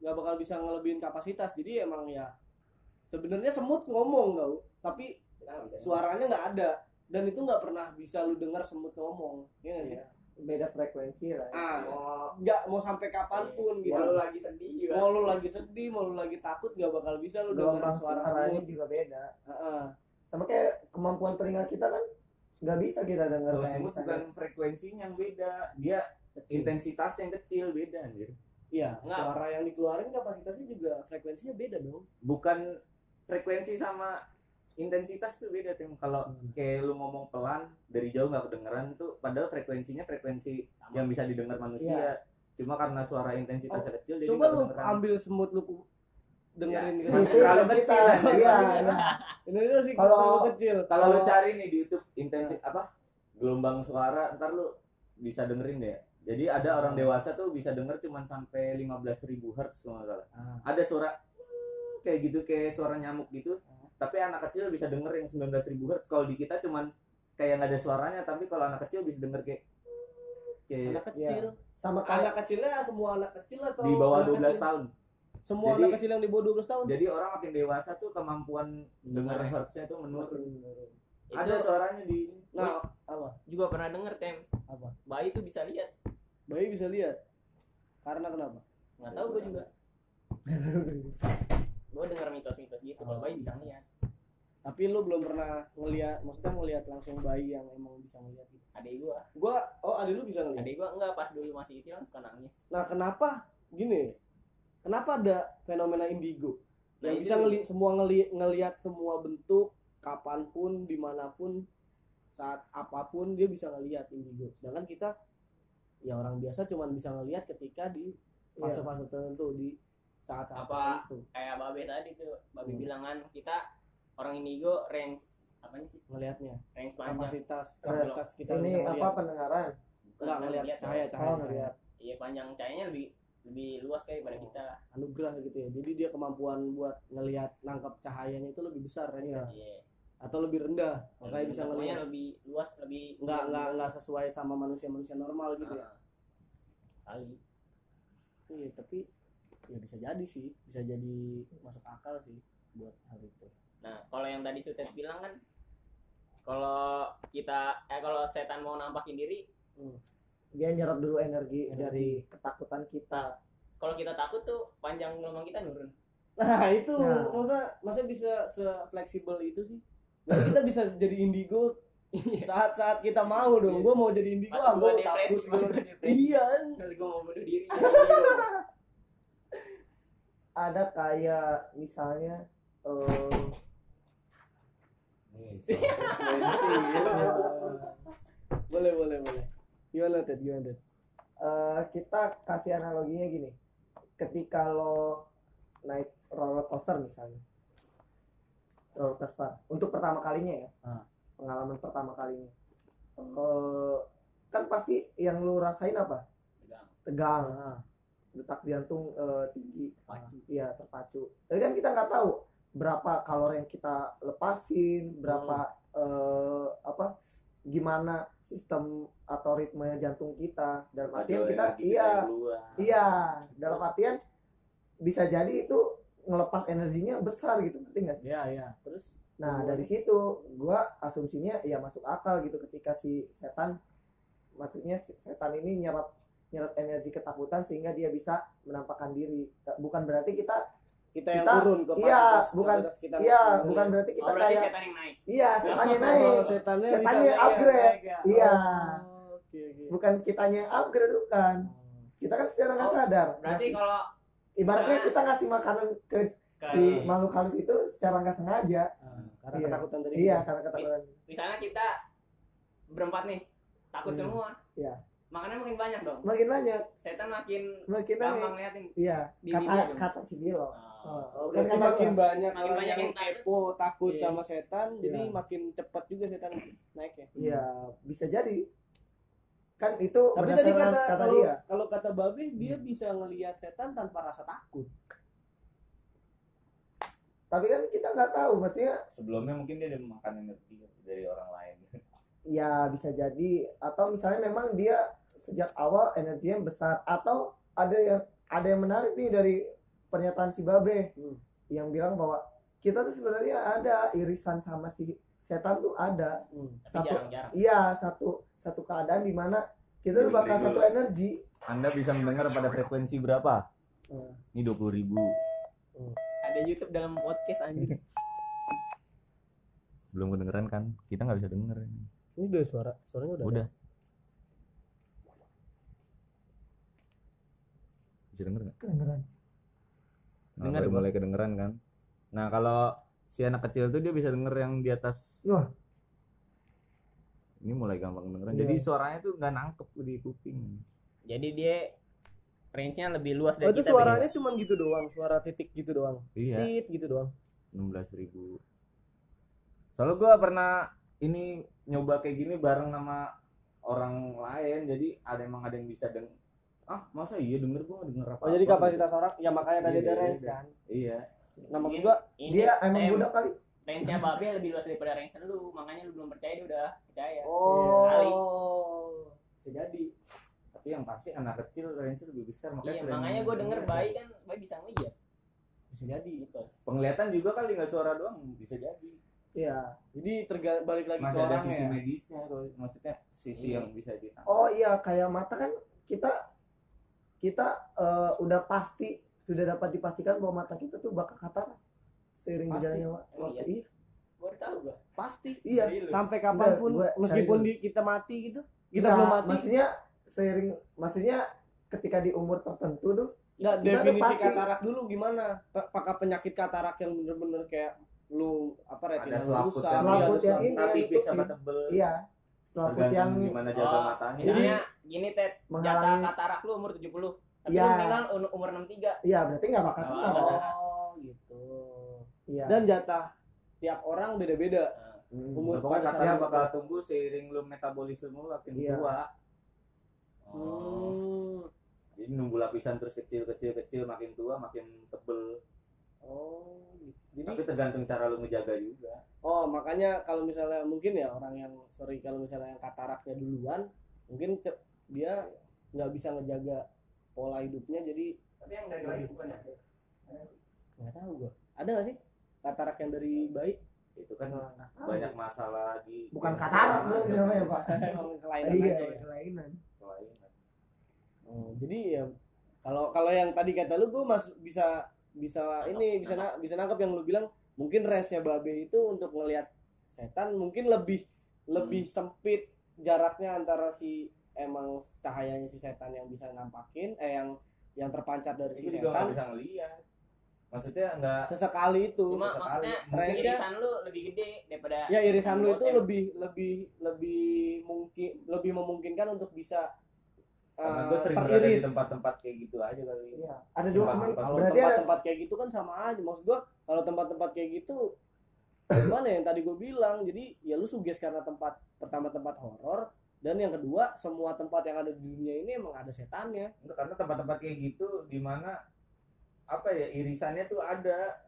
nggak bakal bisa ngelebihin kapasitas. Jadi emang ya sebenarnya semut ngomong tau. Tapi bisa? suaranya nggak ada. Dan itu nggak pernah bisa lu dengar semut ngomong. Ya nggak sih beda frekuensi lah ya. ah mau nggak mau sampai kapan pun gitu mau lu lagi sedih juga mau lu lagi sedih mau lu lagi takut nggak bakal bisa lu dengar suara suaranya semut juga beda Heeh. sama kayak kemampuan telinga kita kan nggak bisa kita dengar semut misalnya bukan frekuensinya yang beda, dia Kecil. intensitas yang kecil beda anjir. iya Nggak. suara yang dikeluarin kapasitasnya juga frekuensinya beda dong Bukan frekuensi sama intensitas tuh beda tim. Kalau Hmm. kayak lu ngomong pelan dari jauh nggak kedengeran tuh padahal frekuensinya frekuensi Sama. yang bisa didengar manusia cuma karena suara intensitasnya kecil jadi Oh, coba lu kedengeran. ambil semut lu ku- dengerin Ya, gitu. masih intensitas. kecil, <laughs> iya iya. ini sih Kalau- kalau kecil kalau lu cari nih di YouTube intensi apa gelombang suara ntar lu bisa dengerin deh jadi ada orang dewasa tuh bisa denger cuman sampai 15.000 hertz kalau salah Ah. ada suara kayak gitu kayak suara nyamuk gitu Ah. Tapi anak kecil bisa denger yang 19.000 hertz. Kalau di kita cuman kayak nggak ada suaranya tapi kalau anak kecil bisa denger kayak kayak anak kecil? Sama kayak anak kecilnya semua anak kecil atau di bawah anak 12 kecil? tahun. Semua Jadi- anak kecil yang di bawah 12 tahun? jadi orang makin dewasa tuh kemampuan denger hertznya tuh menurun. Itu ada suaranya di nah apa? Juga pernah denger tem. Apa? Bayi tuh bisa lihat. Bayi bisa lihat? Karena kenapa? Nggak tahu gue juga. <laughs> Gue denger mitos-mitos gitu kalau bayi bisa lihat tapi lu belum pernah ngelihat maksudnya ngelihat langsung bayi yang emang bisa ngelihat gitu? Adik gue gua oh adik lu bisa ngelihat adik gue enggak pas dulu masih kecil kan suka nangis. Nah kenapa? Gini kenapa ada fenomena indigo? Nah, yang itu bisa ngeli semua ngeli ngelihat semua bentuk kapan pun di mana pun saat apa pun dia bisa ngelihat indigo. Sedangkan kita ya orang biasa cuma bisa ngelihat ketika di fase-fase tertentu di saat-saat Apa? tertentu. kayak babe tadi tuh babe Hmm. bilang kan kita orang indigo range apa sih? Ngelihatnya range panjang. Kapasitas kapasitas kita ini bisa apa pendengaran? Bukan nggak kan ngelihat lihat cahaya cahaya oh cahaya. iya panjang. Cahayanya lebih lebih luas kayak pada kita. anugerah gitu ya. Jadi dia kemampuan buat ngelihat nangkap cahayanya itu lebih besar range Iya. iya atau lebih rendah. Makanya bisa ngelihat lebih luas lebih nggak nggak nggak sesuai sama manusia manusia normal gitu ya. Ah. kali. Iya tapi ya bisa jadi sih. Bisa jadi masuk akal sih buat hal itu Nah, kalau yang tadi Sutet bilang kan kalau kita eh kalau setan mau nampakin diri dia nyerap dulu energi, Energi. dari ketakutan kita kalau kita takut tuh panjang gelombang kita nurun Nah itu Nah. masa masa bisa se fleksibel itu sih. Berarti kita bisa jadi indigo saat-saat kita mau dong. Iya. Gue mau jadi indigo, ah gua gue takut. Iya. gue <laughs> mau bunuh diri ada kayak misalnya eh, Nih, boleh boleh boleh. Gimana Ted? Gimana Ted? eh, kita kasih analoginya gini ketika lo naik roller coaster misalnya roller coaster untuk pertama kalinya ya Ah. pengalaman pertama kalinya Eh, kan pasti yang lu rasain apa Tegang. tegang Ah, detak jantung eh, tinggi Terpacu. iya terpacu tapi kan kita nggak tahu berapa kalori yang kita lepasin berapa eh, apa gimana sistem atau ritme jantung kita. Dalam artian kita iya. iya. Dalam artian bisa jadi itu ngelepas energinya besar gitu ngerti nggak sih? Iya iya. Terus? Nah dari situ gua asumsinya ya masuk akal gitu ketika si setan maksudnya si setan ini nyerap nyerap energi ketakutan sehingga dia bisa menampakkan diri. Bukan berarti kita kita yang Kita- turun ke iya, kapasitas- bukan- kita iya turun. bukan berarti oh kita berarti kayak setan yang naik iya setannya Oh, naik setannya, Setannya bisa naik ya, upgrade. ya. Iya. Oh, Oke oke. bukan kitanya yang upgrade bukan kita kan secara nggak Oh, sadar berarti ngasih- kalau ibaratnya misalnya- kita ngasih makanan ke ke- si makhluk halus itu secara nggak sengaja Ah, karena Iya. ketakutan tadi. iya karena ketakutan misalnya kita berempat nih takut Hmm. semua Iya. makannya makin banyak dong makin banyak setan makin makin naik gampang liatin iya di kata kata si Bilo Oh. Oh, kata makin gua. banyak Makin orang banyak yang yang takut. kepo takut Iya. sama setan, jadi Iya. makin cepat juga setan naiknya. iya bisa jadi kan itu Tapi tadi kata, kata kalau dia kalau kata Babe dia bisa ngelihat setan tanpa rasa takut. tapi kan kita nggak tahu maksudnya sebelumnya mungkin dia udah makan energi dari orang lain <laughs> ya bisa jadi atau misalnya memang dia sejak awal energinya besar atau ada yang ada yang menarik nih dari pernyataan si Babe Hmm. yang bilang bahwa kita tuh sebenarnya ada irisan sama si setan tuh ada. Hmm. Satu. jarang-jarang. iya satu satu keadaan di mana kita tuh bakal satu energi. Anda bisa mendengar pada frekuensi berapa? Hmm. ini dua puluh ribu. Ada YouTube dalam podcast anjing. <laughs> Belum kedengeran kan? Kita nggak bisa denger Ini. Udah suara, suaranya udah. udah. Bisa denger nggak? Kedengeran nah, Dengar, baru mulai kedengeran kan. Nah kalau si anak kecil tuh dia bisa denger yang di atas. Wah. ini mulai gampang kedengeran. Iya. jadi suaranya tuh nggak nangkep di kuping. Jadi dia range-nya lebih luas Oh, dari itu kita suaranya cuman gitu doang, suara titik gitu doang. iya. Tit gitu doang. enam belas ribu. Soalnya gua pernah ini nyoba kayak gini bareng sama orang lain. Jadi ada emang ada yang bisa deng ah masa iya denger gua nggak denger apa Oh, jadi kapasitas orang ya makanya tadi Iya, ada iya, range iya. kan. iya Nah, maksud gua ini dia emang budak kali range-nya babe lebih luas daripada range lu makanya lu belum percaya dia udah percaya Oh. Bisa jadi. tapi yang pasti anak kecil range lebih besar makanya iya makanya gue denger denger. bayi kan bayi bisa ngeliat Bisa jadi. gitu penglihatan juga kali nggak suara doang bisa jadi iya Jadi terga balik lagi ke masih ada orangnya. sisi ya. medisnya tuh maksudnya sisi Iya. yang bisa ditangkap oh iya kayak mata kan kita kita eh, udah pasti sudah dapat dipastikan bahwa mata kita tuh bakal katarak seiring Pasti. berjalannya Emang waktu iya? iya udah tahu Pasti. iya Sampai kapan pun gua cari meskipun di, kita mati gitu. Kita Nggak, belum mati. maksudnya seiring maksudnya ketika di umur tertentu tuh Nggak, udah definisi pasti. katarak dulu gimana? Pa- Apakah penyakit katarak yang bener-bener kayak lu apa retina selaput rusak, yang iya, Selaput yang selaput. ini tipis sama iya. tebel iya selaput yang gimana jaga Oh, matanya misalnya gini Ted jatah menghalangi katarak lu umur 70 tapi Iya. lu meninggal um- umur 63 iya berarti nggak bakal Oh. kena Oh, gitu. iya Dan jatah tiap orang beda-beda. Hmm. umur pokoknya katanya bakal tumbuh seiring lu metabolisme lu makin Iya. tua Hmm. jadi nunggu lapisan terus kecil kecil kecil makin tua makin tebel Oh, gitu. Jadi tapi tergantung cara lu ngejaga juga Oh, makanya kalau misalnya mungkin ya orang yang sorry kalau misalnya yang kataraknya duluan, mungkin ce- dia nggak bisa ngejaga pola hidupnya jadi tapi yang dari bayi bukan ya nggak tahu gua. Ada nggak sih katarak yang dari bayi? itu kan Nah, banyak masalah di bukan katarak berarti namanya pak <laughs> kelainan iya aja ya. kelainan Kelainan. Oh, jadi ya kalau kalau yang tadi kata lu gue mas bisa bisa Nangkep, ini bisa na- bisa nangkep yang lu bilang mungkin range-nya babe itu untuk ngelihat setan mungkin lebih lebih sempit jaraknya antara si emang cahayanya si setan yang bisa nampakin eh yang yang terpancar dari si itu juga nggak setan. bisa ngelihat maksudnya nggak sesekali itu Cuma Sekali. maksudnya Range-nya- irisan lu lebih gede daripada ya irisan lu itu lebih lebih lebih mungkin lebih memungkinkan untuk bisa karena eh, gue sering berada di tempat-tempat kayak gitu aja kali. Iya ada dua Tempat- kemungkinan kalau berarti ada tempat-tempat kayak gitu kan sama aja. Maksud gua kalau tempat-tempat kayak gitu gimana yang tadi gue bilang? Jadi ya lu suges karena tempat pertama tempat horor dan yang kedua semua tempat yang ada di dunia ini emang ada setannya. Karena tempat-tempat kayak gitu di mana apa ya irisannya tuh ada.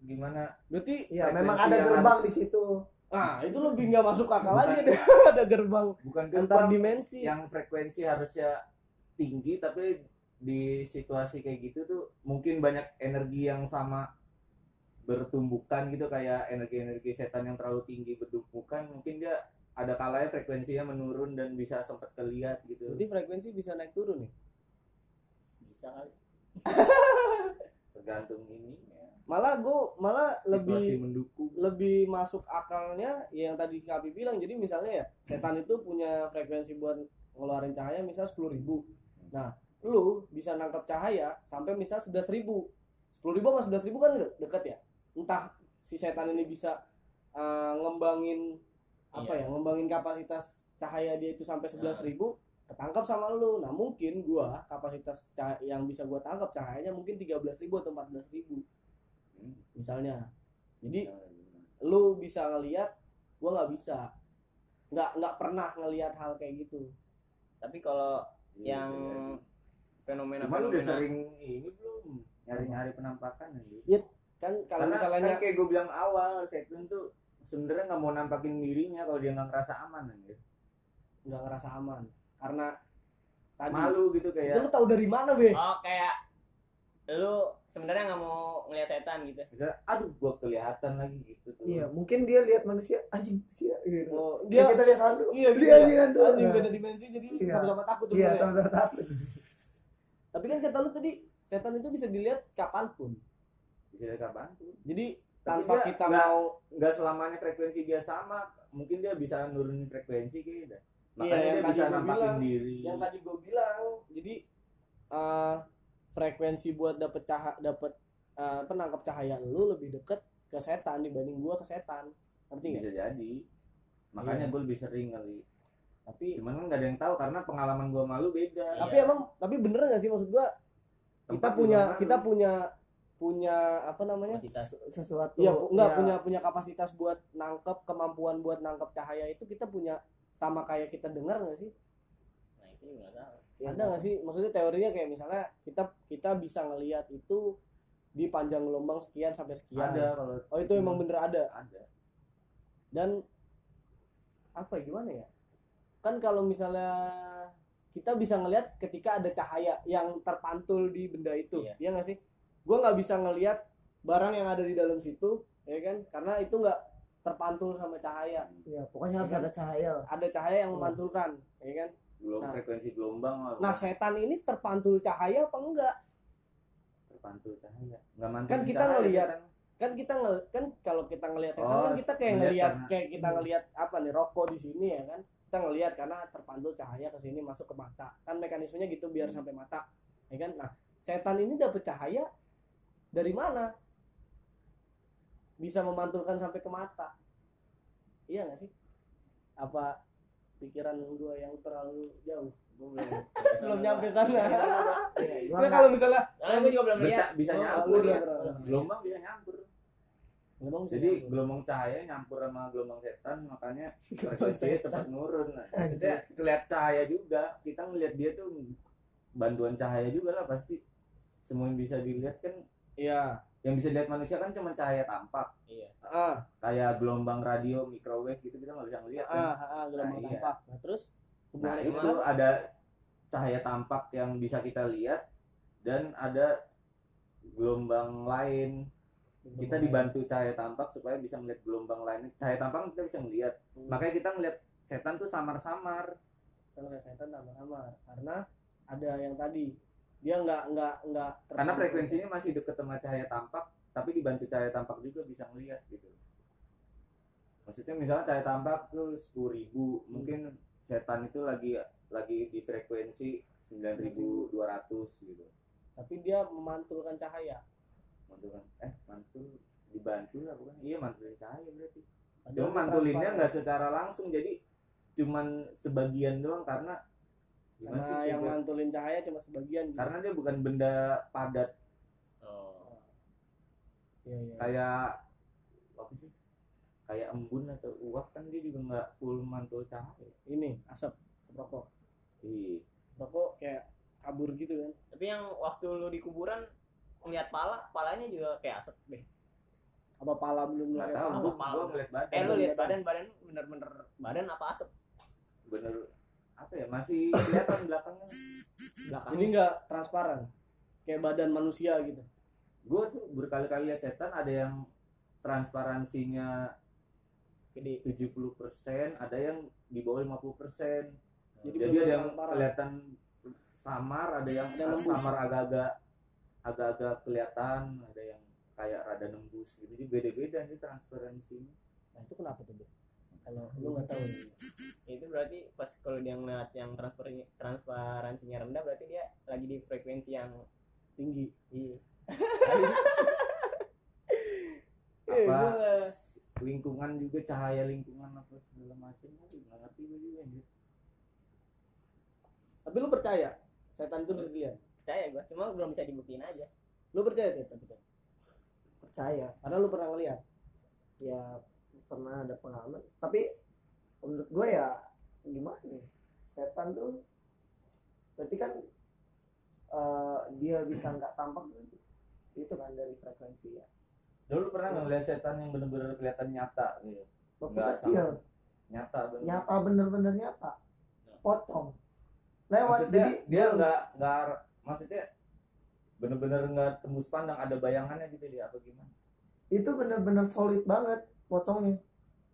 Gimana berarti ya memang ada gerbang harus- di situ ah itu lebih nggak masuk akal Bukan. lagi deh. <laughs> Ada gerbang bukan antar gerbang dimensi. yang frekuensi harusnya tinggi tapi di situasi kayak gitu tuh mungkin banyak energi yang sama bertumbukan gitu kayak energi-energi setan yang terlalu tinggi bertumbukan mungkin dia ada kalanya frekuensinya menurun dan bisa sempat kelihat gitu. Berarti frekuensi bisa naik turun nih? Bisa kali. Tergantung ini ya. Malah gue malah situasi lebih mendukung. lebih masuk akalnya ya yang tadi Kapi bilang. Jadi misalnya ya setan itu punya frekuensi buat ngeluarin cahaya misal sepuluh ribu. Nah lu bisa nangkap cahaya sampai misal sebelas ribu. sepuluh ribu sama sebelas ribu kan de- deket ya? Entah si setan ini bisa uh, ngembangin apa Iya. ya ngembangin kapasitas cahaya dia itu sampai sebelas ribu ketangkap sama lu. Nah mungkin gua kapasitas yang bisa gua tangkap cahayanya mungkin tiga belas ribu atau empat belas ribu Hmm. misalnya. Jadi lu bisa ngelihat gua nggak bisa. Nggak nggak pernah ngelihat hal kayak gitu. Tapi kalau Iya, yang fenomena Cuma lu udah fenomena sering ini belum? Nyari-nyari penampakan anjir. kan kalau Karena misalnya kan kayak gue bilang awal, Setan tuh sebenarnya nggak mau nampakin dirinya kalau dia nggak ngerasa aman anjir. nggak ngerasa aman. Karena tadi Malu gitu itu kayak. Lu tahu dari mana be? Oh kayak lu sebenarnya nggak mau ngeliat setan gitu bisa aduh gua kelihatan lagi gitu tuh. iya mungkin dia lihat manusia anjing sia gitu oh, dia dia kita lihat hantu iya dia dia anjing hantu anjing Nah, beda dimensi jadi Iya. sama-sama takut iya sama-sama takut <laughs> tapi kan kata lu tadi setan itu bisa dilihat kapan pun Bisa dari kapan? jadi Tapi tanpa dia kita nggak- mau Nggak selamanya frekuensi dia sama, mungkin dia bisa nurunin frekuensi kayaknya. Iya, Makanya yang dia bisa gua nampakin bilang. diri. yang tadi gue bilang jadi eh, frekuensi buat dapet cahaya dapet eh, penangkap cahaya lu lebih deket ke setan dibanding gua ke setan ngerti nggak bisa jadi. Makanya Iya. gue lebih sering kali. tapi Cuman kan nggak ada yang tahu karena pengalaman gua malu beda. Iya. tapi emang tapi bener nggak sih maksud gua kita Tempat punya juga malu. kita punya punya apa namanya kapasitas sesuatu Iya, enggak ya, punya punya kapasitas buat nangkep kemampuan buat nangkep cahaya itu kita punya sama kayak kita dengar nggak sih? nah itu nggak tahu ya, Ada nggak sih? Maksudnya teorinya kayak misalnya kita kita bisa ngelihat itu di panjang gelombang sekian sampai sekian. ada kalau Oh itu emang bener ada. ada. Dan apa ya gimana ya? Kan kalau misalnya kita bisa ngelihat ketika ada cahaya yang terpantul di benda itu, Iya. iya nggak sih? Gue nggak bisa ngelihat barang yang ada di dalam situ, ya kan? Karena itu nggak terpantul sama cahaya. Iya, pokoknya harus Iya. ada cahaya Ada cahaya yang Iya. memantulkan, ya kan? Belum Nah. frekuensi gelombang. Nah setan ini terpantul cahaya apa enggak? terpantul cahaya. Nggak mantul Kan kita ngelihat, kan kita ngel kan kalau kita ngelihat setan Oh, kan kita kayak ngelihat ngelihat karena- kayak kita ngelihat apa nih rokok di sini ya kan kita ngelihat karena terpantul cahaya ke sini masuk ke mata kan mekanismenya gitu biar Hmm. sampai mata ya kan nah setan ini dapat cahaya dari mana bisa memantulkan sampai ke mata iya nggak sih apa pikiran gua yang terlalu jauh Gua belum <laughs> belum nyampe sana Iya, Nah, nggak- kalau misalnya nah, gue juga belum bisa, lihat bisa nyampur ya. udah. Gelombang bisa nyampur. Gelombang Jadi gelombang cahaya nyampur sama gelombang setan makanya <laughs> frekuensinya setan. sempat nurun. Nah, maksudnya kelihatan cahaya juga. Kita ngelihat dia tuh bantuan cahaya juga lah pasti. Semua yang bisa dilihat kan iya yang bisa dilihat manusia kan cuma cahaya tampak. Iya. Ah. Kayak gelombang radio microwave gitu kita nggak bisa ngelihat kan. ah, ah gelombang Nah, iya. tampak. Nah terus Nah itu ada cahaya tampak yang bisa kita lihat dan ada gelombang lain. Kita dibantu cahaya tampak supaya bisa melihat gelombang lainnya cahaya tampak kita bisa melihat Hmm. makanya kita ngeliat setan tuh samar-samar. Kalau setan sama-sama karena ada yang tadi dia nggak nggak nggak karena frekuensinya masih deket sama cahaya tampak tapi dibantu cahaya tampak juga bisa melihat gitu. Maksudnya misalnya cahaya tampak tuh sepuluh ribu mungkin setan itu lagi lagi di frekuensi 9200 gitu. Tapi dia memantulkan cahaya. Mantul eh mantul dibantu lah bukan iya mantulin cahaya berarti. Padahal cuma mantulinnya nggak secara langsung jadi cuman sebagian doang karena gimana karena sih yang coba? mantulin cahaya cuma sebagian gitu. karena dia bukan benda padat Oh. Iya, iya. kayak apa sih kayak embun atau uap kan dia juga nggak full mantul cahaya ini asap asap rokok iya rokok kayak kabur gitu kan Tapi yang waktu lu di kuburan ngeliat pala, palanya juga kayak asap deh. apa pala belum ngeliat tahu pala? gua pala. gua ngeliat badan Eh lu lihat badan badan bener-bener badan apa asap? bener apa ya masih kelihatan belakangnya Belakang. jadi nggak transparan kayak badan manusia gitu gue tuh berkali-kali lihat setan ada yang transparansinya gede. 70% ada yang di bawah 50% Jadi jadi, bener-bener ada yang transparan. kelihatan samar ada yang Ada samar agak-agak agak-agak kelihatan ada yang kayak rada nembus gitu jadi beda-beda nih transparansinya nah itu kenapa tuh Bu? Kalau lu nggak tahu Itu berarti pas kalau dia ngeliat yang transparansinya, transparansinya rendah berarti dia lagi di frekuensi yang tinggi iya. Eh, apa gua- lingkungan juga cahaya lingkungan apa segala macam aduh nggak ngerti gue juga anjir. tapi lu percaya setan itu bisa dilihat Percaya gua, cuma belum bisa dibuktiin aja. lu percaya Tit? percaya karena lu pernah ngeliat ya pernah ada pengalaman. Tapi menurut gue ya gimana nih setan tuh berarti kan eh, dia bisa nggak tampak kan? Itu kan dari frekuensi ya. Dulu pernah nggak ngeliat setan yang bener-bener kelihatan nyata gitu? Waktu Nggak kecil. nyata bener nyata bener-bener nyata. Pocong. Lewat maksudnya jadi dia nggak nggak maksudnya bener-bener nggak tembus pandang ada bayangannya gitu dia apa gimana? Itu bener-bener solid banget pocongnya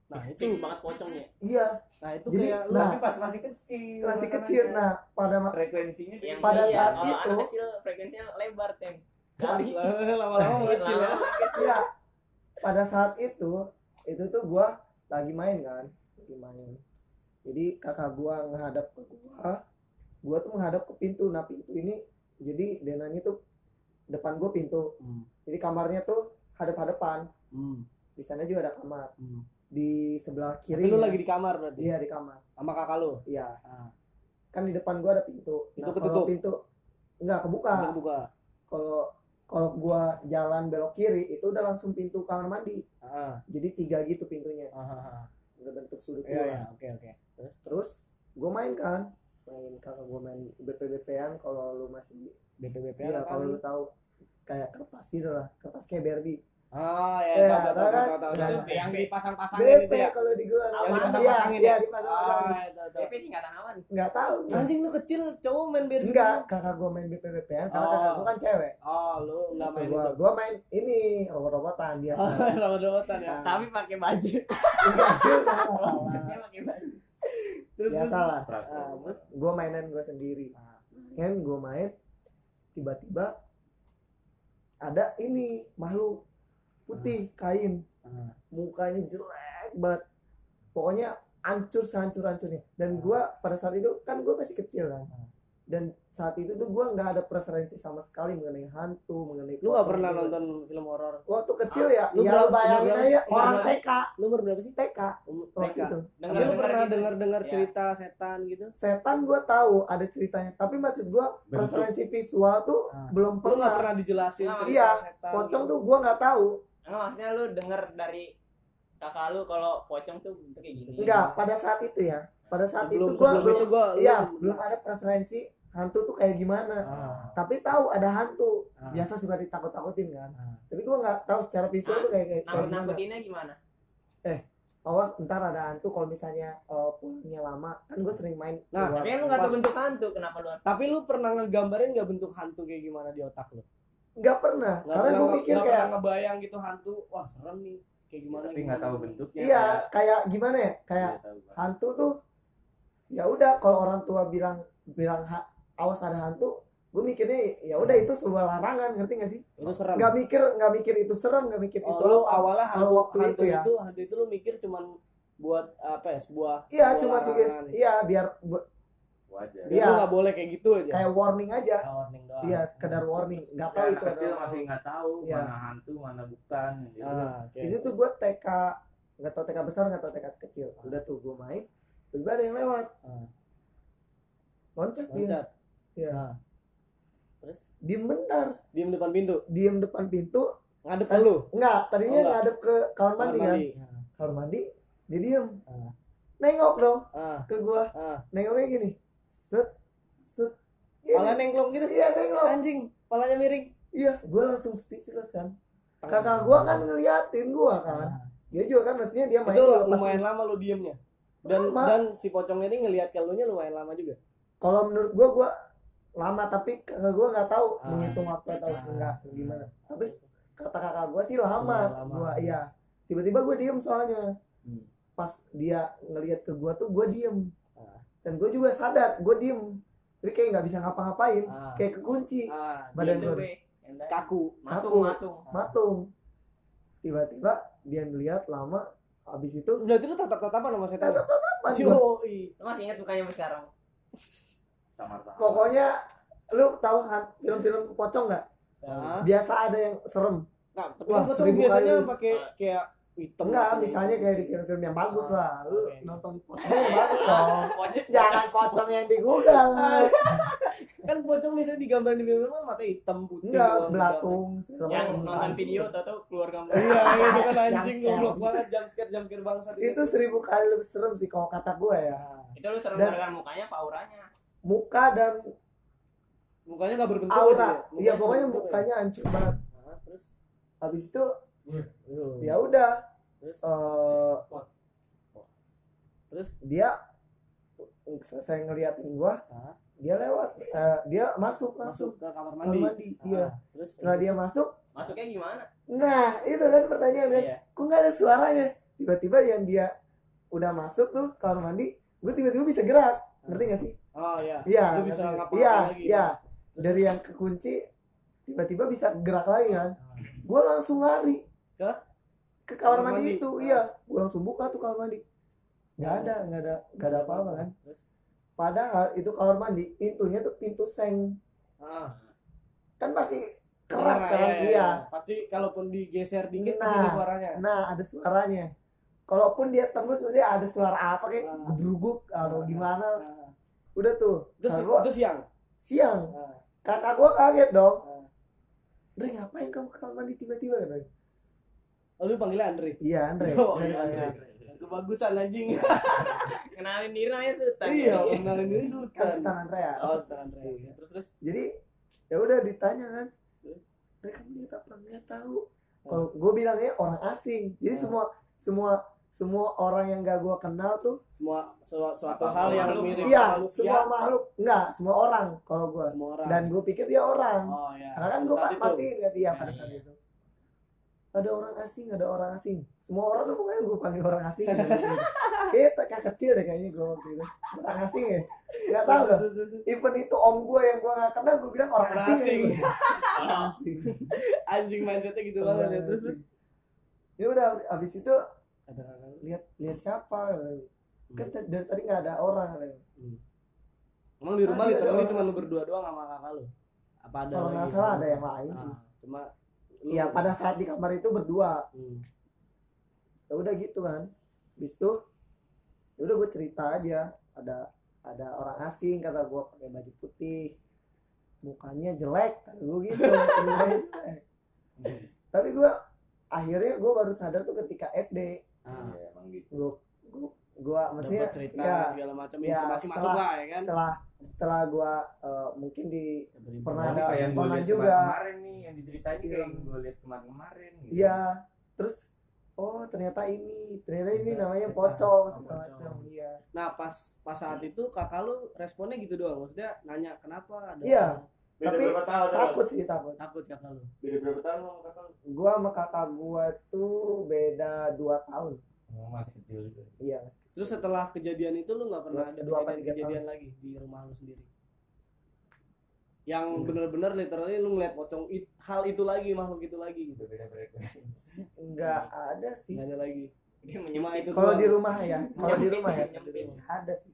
nah itu Fix banget pocongnya. iya nah itu Jadi, kayak nah, tapi pas masih kecil masih kecil nah pada frekuensinya Yang Pada iya, saat kalau itu- anak kecil frekuensinya lebar tem. Kali. <laughs> lama-lama kecil ya Iya. Pada saat itu, itu tuh gua lagi main kan, lagi main. Jadi kakak gua menghadap ke gua, gua tuh menghadap ke pintu. Nah pintu ini, jadi denanya tuh depan gua pintu. Hmm. Jadi kamarnya tuh hadap-hadapan. Hmm. Di sana juga ada kamar. Hmm. Di sebelah kiri. lu lagi di kamar berarti Iya di kamar. sama kakak lu Iya. Ah. Kan di depan gua ada pintu. Pintu kalau ketutup? Pintu enggak kebuka. Pintu buka Kalau kalau gua jalan belok kiri itu udah langsung pintu kamar mandi. ah Jadi tiga gitu pintunya. ah, ah, ah. Berbentuk sudut iya dua. iya oke oke terus gue main kan main kakak gue main BPBP-an kalau lu masih BPBP iya apa kalau lu tahu kayak kertas gitu lah kertas kayak Barbie ah ya Iya, tahu tahu tahu tahu kan? tahu tahu. tahu. yang dipasang-pasangin BP itu ya? kalau di gue Yang iya dipasang-pasangin iya ya? dipasang-pasangin ah tahu tahu. DP singkatan awan. nggak tahu anjing lu kecil cowok main Barbie enggak kakak gue main BPBP-an karena Oh. kakak gue kan cewek. Oh lu nggak main gue itu gue main ini robot-robotan biasa. <laughs> Robot-robotan ya? Tapi pakai baju. <laughs> enggak Dia pakai baju. terus biasa lah Traktor. gue mainan gue sendiri. Kan gue main tiba-tiba ada ini makhluk putih kain Ah. mukanya jelek banget pokoknya hancur sehancur hancurnya dan gua pada saat itu kan gua masih kecil kan Hmm. dan saat itu tuh gua nggak ada preferensi sama sekali mengenai hantu mengenai lu nggak pernah gitu. nonton film horor waktu kecil ya Lu ya lu bayangin aja orang? TK lu umur berapa sih TK TK. itu tapi lu pernah gitu. dengar dengar Ya. cerita setan gitu setan gua tahu ada ceritanya tapi maksud gua Bentuk. preferensi visual tuh Ah. belum lu nggak pernah pernah dijelasin Nggak, cerita iya, setan pocong gitu. tuh gua nggak tahu Enggak maksudnya lu denger dari kakak lu kalau pocong tuh bentuknya gini. enggak pada saat itu ya. Pada saat sebelum itu gua sebelum belum itu gua lu- iya belum ada preferensi hantu tuh kayak gimana. Ah, tapi tahu ada hantu. Ah, biasa suka ditakut-takutin kan. Ah. tapi gua nggak tahu secara visual tuh kayak kayak, kayak Nakut gimana? Gimana? awas ntar ada hantu kalau misalnya uh, pulangnya lama. Kan gue sering main Nah, Tapi lu nggak tahu bentuk hantu, kenapa lu harus? tapi lu pernah ngegambarin nggak bentuk hantu kayak gimana di otak lu nggak pernah. Nggak karena gue mikir kayak pernah ngebayang gitu hantu wah serem nih kayak gimana tapi nggak tahu bentuknya iya kayak gimana ya? Kayak tahu, Bang. hantu tuh ya udah kalau orang tua bilang bilang ha- awas ada hantu gue mikirnya ya udah itu sebuah larangan ngerti gak sih? Itu serem. Nggak mikir nggak mikir itu serem nggak mikir oh, itu lu awalnya Kalau hantu waktu hantu itu ya. itu hantu itu lu mikir cuman buat apa ya sebuah iya cuma sih iya biar bu- Biar Iya. lu nggak boleh kayak gitu aja. Kayak warning aja. Ah, warning doang. Iya sekedar warning. Nggak tahu Ya, itu kecil ada- masih nggak tahu Iya. mana hantu mana bukan gitu. ah, oke. itu tuh gue TK nggak tahu TK besar nggak tahu TK kecil. Udah tuh gue main tiba ada yang lewat. Ah. loncat dia. Loncat. Iya. Ah. terus? Diem bentar. Diem depan pintu? Diem depan pintu. Ngadep ke lu? Enggak tadinya Oh, enggak. ngadep ke kamar mandi kan. Mandi kamar mandi dia diem. Ah. nengok dong ah. ke gua. Ah. Nengoknya gini set set Iya, pala nengklong gitu iya nengok anjing palanya miring iya gua langsung speechless kan kakak gua kan ngeliatin gua kan Ah. dia juga kan maksudnya dia main itu juga lumayan lama lu diemnya dan Lama. dan si pocongnya ini ngelihat ke lu nya lumayan lama juga kalau menurut gua gua lama tapi kakak gua nggak tahu Ah. menghitung waktu atau Ah. enggak gimana tapi kata kakak gua sih lama, lama. gua iya tiba-tiba gua diem soalnya Hmm. pas dia ngelihat ke gua tuh gua diem Ah. Dan gua juga sadar gua diem tapi kayak nggak bisa ngapa-ngapain Ah. kayak kekunci ah badan tadi. kaku matung kaku. matung matung tiba-tiba dia ngeliat lama habis itu berarti lu tatap tatapan sama setan tatap-tatapan gua. Yoi. lu masih ingat mukanya sampai sekarang Sama-sama. pokoknya lu tahu film-film pocong nggak biasa ada yang serem Nah, tapi Wah, seribu biasanya pakai kayak hitam enggak gitu. misalnya kayak di film-film yang bagus Ah, lah. Lu nonton pocongnya yang bagus <laughs> dong. Jangan pocong yang di Google. <laughs> Kan pocong misalnya digambarin di film kan mata hitam putih enggak doang, belatung yang nonton video tau-tau keluar gambar. Iya <laughs> itu kan anjing goblok banget. Jam scare jam scare bangsa itu. Seribu kali lebih serem sih kalau kata gue ya. Itu lu serem gara-gara mukanya apa auranya? Muka dan mukanya nggak berbentuk aura. gitu ya? iya pokoknya ya? mukanya hancur banget. Terus? Habis itu. Ya udah. Terus? Eh, terus? dia selesai ngeliatin gua Ah. dia lewat. Eh, dia masuk masuk. Masuk ke kamar kamar mandi. mandi iya. Ah, terus? Setelah dia masuk masuknya gimana? nah itu kan pertanyaan kan iya. Kok nggak ada suaranya? Tiba-tiba yang dia udah masuk tuh kamar mandi gue tiba-tiba bisa gerak. Ngerti gak sih? Oh iya. Iya Lu bisa ngapa-ngapain iya lagi. ya? iya dari yang kekunci tiba-tiba bisa gerak lagi kan. Ah. gue langsung lari Ke? ke kamar mandi, mandi. itu iya. Gue langsung buka tuh kamar mandi. Nggak ada nggak ada nggak ada apa-apa kan. Terus? Padahal itu kamar mandi pintunya tuh pintu seng. Ah kan pasti keras Kedengeran, kan? iya, iya, pasti kalaupun digeser pasti Nah. ada suaranya. nah ada suaranya. Kalaupun dia tembus maksudnya ada suara apa kayak Ah. gebruguk atau Ah. gimana. Ah. udah tuh itu, Nah, gua itu siang? Siang. Ah. kakak gua kaget dong. Ah. Dre ngapain kamu kamar mandi tiba-tiba? Kan oh lu panggilnya Andre? Iya Andre. Oh, Andre, iya, Andre. Andre. kebagusan anjing. <laughs> Kenalin diri namanya Sultan. Iya kenalin diri dulu kan Sultan Andrea oh Sultan Andre. Terus terus? Jadi ya udah ditanya kan. Kamu lihat apa? Nggak tahu. Kalau gue bilangnya orang asing. Jadi Ah. semua semua semua orang yang gak gue kenal tuh semua su- suatu Apa- hal yang makhluk, mirip iya makhluk semua ya, makhluk. Enggak semua orang kalau gue semua orang. Dan gue pikir dia orang. Oh iya. Karena kan gue pasti ingat dia Ya, pada iya, saat iya. itu ada orang asing ada orang asing. Semua orang tuh pokoknya gue panggil orang asing. Kayak kayak kecil deh kayaknya gue waktu itu. Orang asing ya? Nggak tahu dah Terus, terus, terus. even itu om gue yang gue nggak kenal gue bilang orang Orang asing, asing. ya. Orang <laughs> asing. anjing mindsetnya gitu Orang banget ya terus terus? Ya udah abis itu Kata-kata. lihat lihat siapa kan. T- dari tadi nggak ada orang emang di rumah ada literally cuma lu berdua doang sama kakak lu? Apa ada kalau nggak salah ada yang lain sih. Ah, cuma lu- ya pada saat di kamar itu berdua. Hmm. ya udah gitu kan. Bis itu ya udah gue cerita aja. Ada ada orang asing kata gue pakai baju putih. Mukanya jelek kata gue gitu. <laughs> Tapi gue akhirnya gue baru sadar tuh ketika SD Ah, Iya, emang gitu. gue gue gue maksudnya dapat cerita ya, segala macam ya, informasi setelah- masuk lah ya kan setelah setelah gue eh, mungkin di Pernah Ini ada kayak yang lihat juga. kemarin nih yang diceritain kayak yang gue lihat kemarin-kemarin gitu. iya terus oh ternyata ini ternyata ini Ada namanya pocong Oh, segala pocong. macam iya nah pas pas saat itu kakak lu responnya gitu doang maksudnya nanya kenapa ada Iya. beda Tapi berapa tahun takut sih takut takut kakak lu beda berapa tahun sama kakak lu? gua sama kakak gua tuh beda dua tahun masih kecil juga. Iya terus setelah kejadian itu lu nggak pernah Dua- ada dua apa tiga kejadian lagi di rumah lu sendiri? Yang Hmm. bener-bener literally lu ngeliat pocong it- hal itu lagi makhluk itu lagi gitu. Udah beda frekuensi nggak ada sih. Nggak ada lagi. Dia cuma itu kalau doang. di rumah ya kalau di rumah ya ada sih.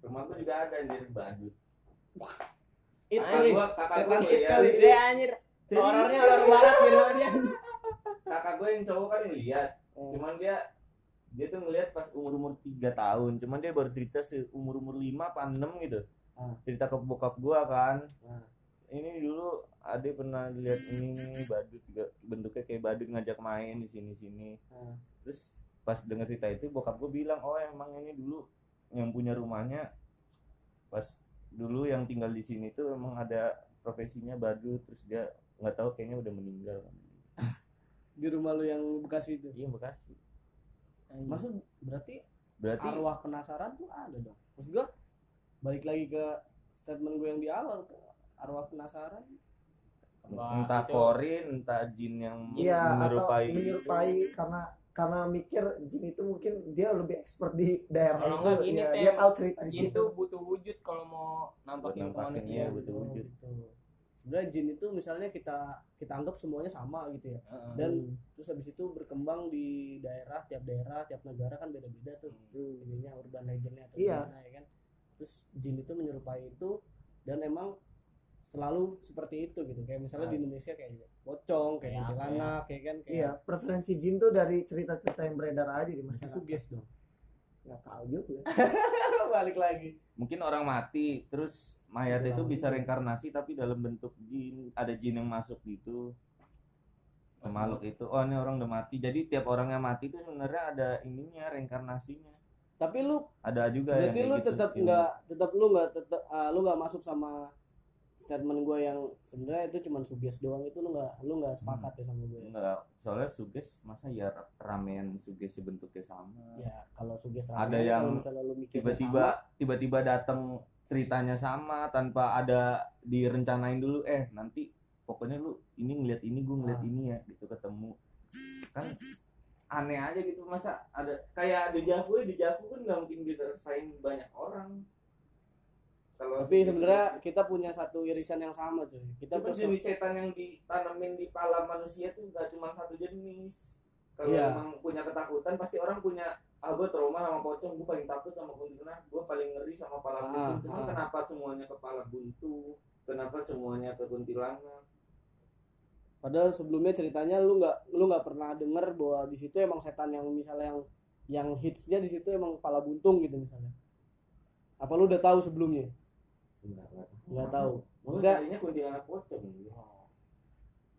Rumah gua juga ada anjir badut it kali gua kakak gua setan tuh it ya kali. Dia anjir. Horornya horor banget rumah dia. kakak gue yang cowok kan ngeliat Oh. cuman dia dia tuh ngeliat pas umur umur tiga tahun cuman dia baru cerita umur umur lima apa enam gitu Ah. cerita ke bokap gua kan Ah. ini dulu ade pernah lihat ini badut juga bentuknya kayak badut ngajak main di sini sini Ah. terus pas denger cerita itu bokap gua bilang oh emang ini dulu yang punya rumahnya pas dulu yang tinggal di sini tuh emang ada profesinya badut terus dia nggak tahu kayaknya udah meninggal di rumah lu yang Bekasi itu? Iya bekasi. Maksud berarti berarti arwah penasaran tuh ada dong. Maksud gua balik lagi ke statement gue yang di awal tuh arwah penasaran. Wah, entah itu- korin entah jin yang iya atau menyerupai. menyerupai karena karena mikir jin itu mungkin dia lebih expert di daerah Kalau itu. gini, ya, dia tahu cerita di Jin situ. tuh butuh wujud kalau mau nampakin ke manusia. ya butuh wujud. Gitu. Sebenarnya jin itu misalnya kita kita anggap semuanya sama gitu ya. Heeh. dan terus habis itu berkembang di daerah tiap daerah tiap negara kan beda-beda tuh. Ininya urban legendnya atau Iya. gimana ya kan? Terus jin itu menyerupai itu dan emang selalu seperti itu gitu. Kayak misalnya di Indonesia kayak pocong kayak Kayak apa kuntilanak kayak kan? Kayak iya preferensi jin tuh dari cerita-cerita yang beredar aja di itu masyarakat. Suges dong nggak tahu juga. <laughs> Balik lagi. Mungkin orang mati terus mayat Iya, itu bisa iya. reinkarnasi tapi dalam bentuk jin ada jin yang masuk gitu. Makhluk itu. Oh ini orang udah mati. Jadi tiap orang yang mati itu sebenarnya ada ininya reinkarnasinya. Tapi lu ada juga yang berarti lu gitu, tetap nggak tetap lu nggak tetap ah, lu nggak masuk sama statement gue yang sebenarnya itu cuma suges doang itu lu nggak lu nggak sepakat ya sama gue enggak soalnya suges masa ya ramean suges bentuknya sama? Ya kalau suges Ada rame, yang tiba-tiba tiba-tiba datang ceritanya sama tanpa ada direncanain dulu eh nanti pokoknya lu ini ngeliat ini gue ngeliat Ah. ini ya gitu ketemu. Kan aneh aja gitu masa ada kayak dejavu ya dejavu kan nggak mungkin dirasain banyak orang kalau tapi sebenarnya kita punya satu irisan yang sama cuy kita Cuma jenis setan yang ditanamin di kepala manusia tuh gak cuma satu jenis. Kalau Iya. emang punya ketakutan pasti orang punya ah gue trauma sama pocong, gue paling takut sama kuntilanak, gue paling ngeri sama kepala Ah, buntu. Cuma ah. kenapa semuanya kepala buntu? Kenapa semuanya ke kuntilanak? padahal sebelumnya ceritanya lu nggak lu nggak pernah denger bahwa di situ emang setan yang misalnya yang yang hitsnya di situ emang kepala buntung gitu misalnya apa lu udah tahu sebelumnya. Nggak tahu maksudnya tadinya kuntilanak pocong.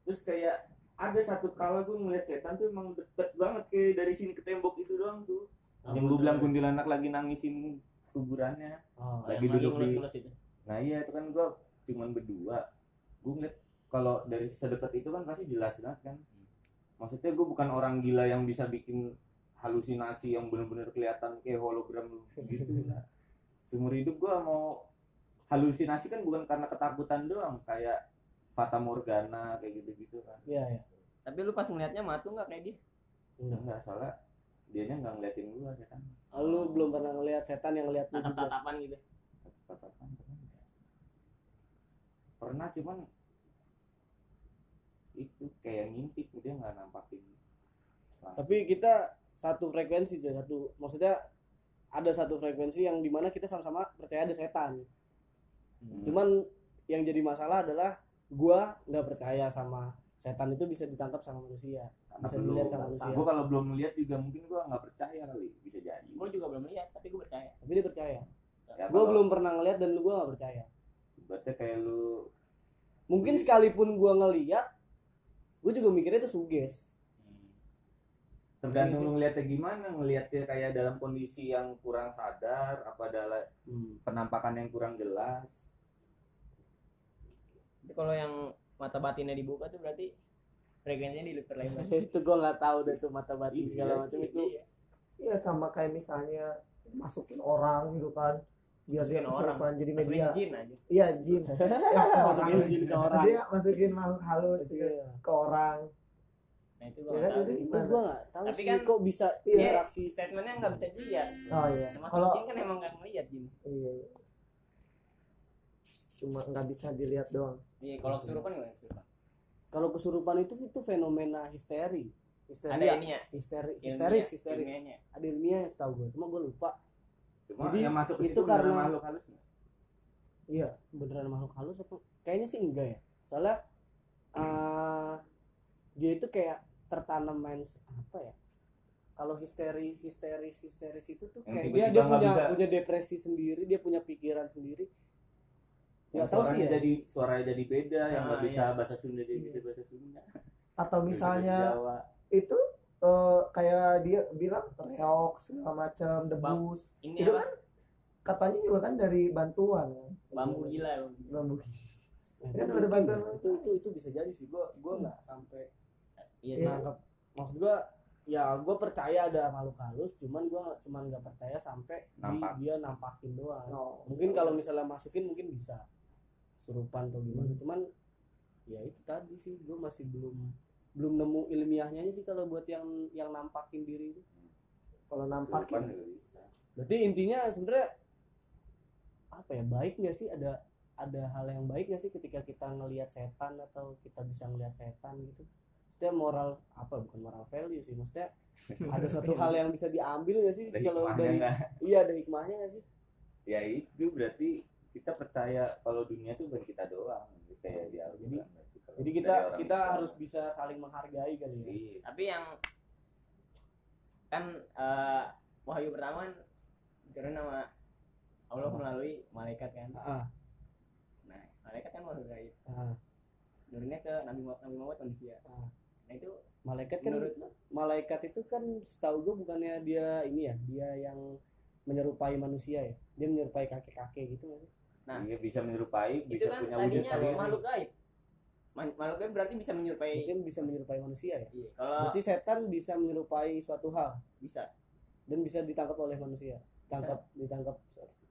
Terus kayak ada satu kala gue ngeliat setan tuh emang deket banget kayak dari sini ke tembok itu doang tuh. yang gue bilang kuntilanak lagi nangisin kuburannya. oh, lagi duduk di- itu. Nah iya itu kan gue cuman berdua. Gue ngeliat kalau dari sedekat itu kan pasti jelas banget kan. Maksudnya gue bukan orang gila yang bisa bikin halusinasi yang bener-bener kelihatan kayak hologram gitu lah. <laughs> Seumur hidup gue mau halusinasi kan bukan karena ketakutan doang kayak Fata Morgana kayak gitu-gitu kan. iya ya Tapi lu pas ngeliatnya matu nggak kayak dia? Enggak, enggak salah. Dianya nggak ngeliatin gue ya kan. lu belum pernah ngelihat setan yang ngeliat lu juga Tatap-tatapan gitu. Tatapan? Pernah cuman itu kayak ngintip dia nggak nampakin langsung. tapi kita satu frekuensi aja satu maksudnya ada satu frekuensi yang di mana kita sama-sama percaya ada setan Hmm. cuman yang jadi masalah adalah gua nggak percaya sama setan itu bisa ditangkap sama manusia Karena bisa belum. dilihat sama manusia Gue kalau belum melihat juga mungkin gue nggak percaya kali bisa jadi. Gue juga belum lihat, tapi gue percaya. tapi dia percaya Ya, gua kalau belum pernah ngeliat dan gua nggak percaya Baca kayak lu mungkin sekalipun gua ngeliat gua juga mikirnya itu suges tergantung lu ngeliatnya gimana ngeliatnya kayak dalam kondisi yang kurang sadar apa adalah penampakan yang kurang jelas Itu kalau yang mata batinnya dibuka tuh berarti frekuensinya diperlebar. <laughs> itu gua nggak tahu deh tuh mata batin Iya, segala macam itu Iya. Iya sama kayak misalnya masukin orang gitu kan biar dia Masukin orang. kesurupan jadi Masukin media jin aja iya jin <laughs> ya, Masukin jin ke orang. Maksudnya masukin makhluk halus ke, Iya. ke orang nah itu Ya gua kan, itu- nggak tahu Tapi sih kan- kok bisa Iya. interaksi statementnya nggak bisa dilihat oh iya kalau jin kan emang nggak ngeliat jin iya cuma nggak bisa dilihat doang. Iya kalau kesurupan gimana kesurupan? Kalau kesurupan itu itu fenomena histeri. Ada histeria ini ya histeri histeris. histeris ada ilmiah yang setahu gue cuma gue lupa. Cuma Jadi, yang masuk itu karena makhluk halus nggak? iya beneran makhluk halus apa? Kayaknya sih enggak ya. Soalnya eh, dia itu kayak tertanam main apa ya? Kalau histeri histeris histeris itu tuh Yang kayak dia dia punya bisa- punya depresi sendiri dia punya pikiran sendiri yang nggak tahu sih ya. jadi suaranya jadi beda yang nggak Ah, bisa iya. bahasa Sunda jadi bisa bahasa Sunda. Atau misalnya itu eh, kayak dia bilang reok segala macam debus. ini itu apa? kan katanya juga kan dari bantuan. Kan bambu gila bambu Nah, Kan itu ada bantuan. ya. itu itu itu bisa jadi sih. Gue gue nggak sampai iya. Iya. sih nangkep maksud gue ya gue percaya ada makhluk halus cuman gue cuman nggak percaya sampai di- Nampak. dia nampakin doang. Oh. mungkin kalau misalnya masukin mungkin bisa surupan atau gimana. Hmm. cuman ya itu tadi sih gue masih belum belum nemu ilmiahnya sih kalau buat yang yang nampakin diri itu. Kalau Kesurupan nampakin berarti intinya sebenarnya apa ya baik nggak sih? Ada ada hal yang baik nggak sih ketika kita ngelihat setan atau kita bisa ngelihat setan gitu? Maksudnya moral apa bukan moral value sih maksudnya <laughs> ada satu hal yang bisa diambil nggak sih kalau dari iya ada hikmahnya nggak sih? Ya itu berarti kita percaya kalau dunia itu bukan kita doang gitu kayak di Al-Quran berarti kalau jadi dari kita kita harus bisa saling menghargai kali ya. Iya. tapi yang kan eh, wahyu pertama kan nama Allah melalui malaikat kan. Ah, nah malaikat kan makhluk gaib ah, turunnya ke Nabi Mu- Nabi Muhammad manusia ah. nah itu malaikat kan menurut malaikat itu kan setahu gue bukannya dia ini ya dia yang menyerupai manusia ya. Dia menyerupai kakek kakek gitu sih? Nah. Iya, bisa menyerupai itu bisa kan punya wujud sendiri makhluk gaib. Makhluk gaib berarti bisa menyerupai mungkin bisa menyerupai manusia ya? Iya kalau berarti setan bisa menyerupai suatu hal? Bisa. Dan bisa ditangkap oleh manusia? Tangkap ditangkap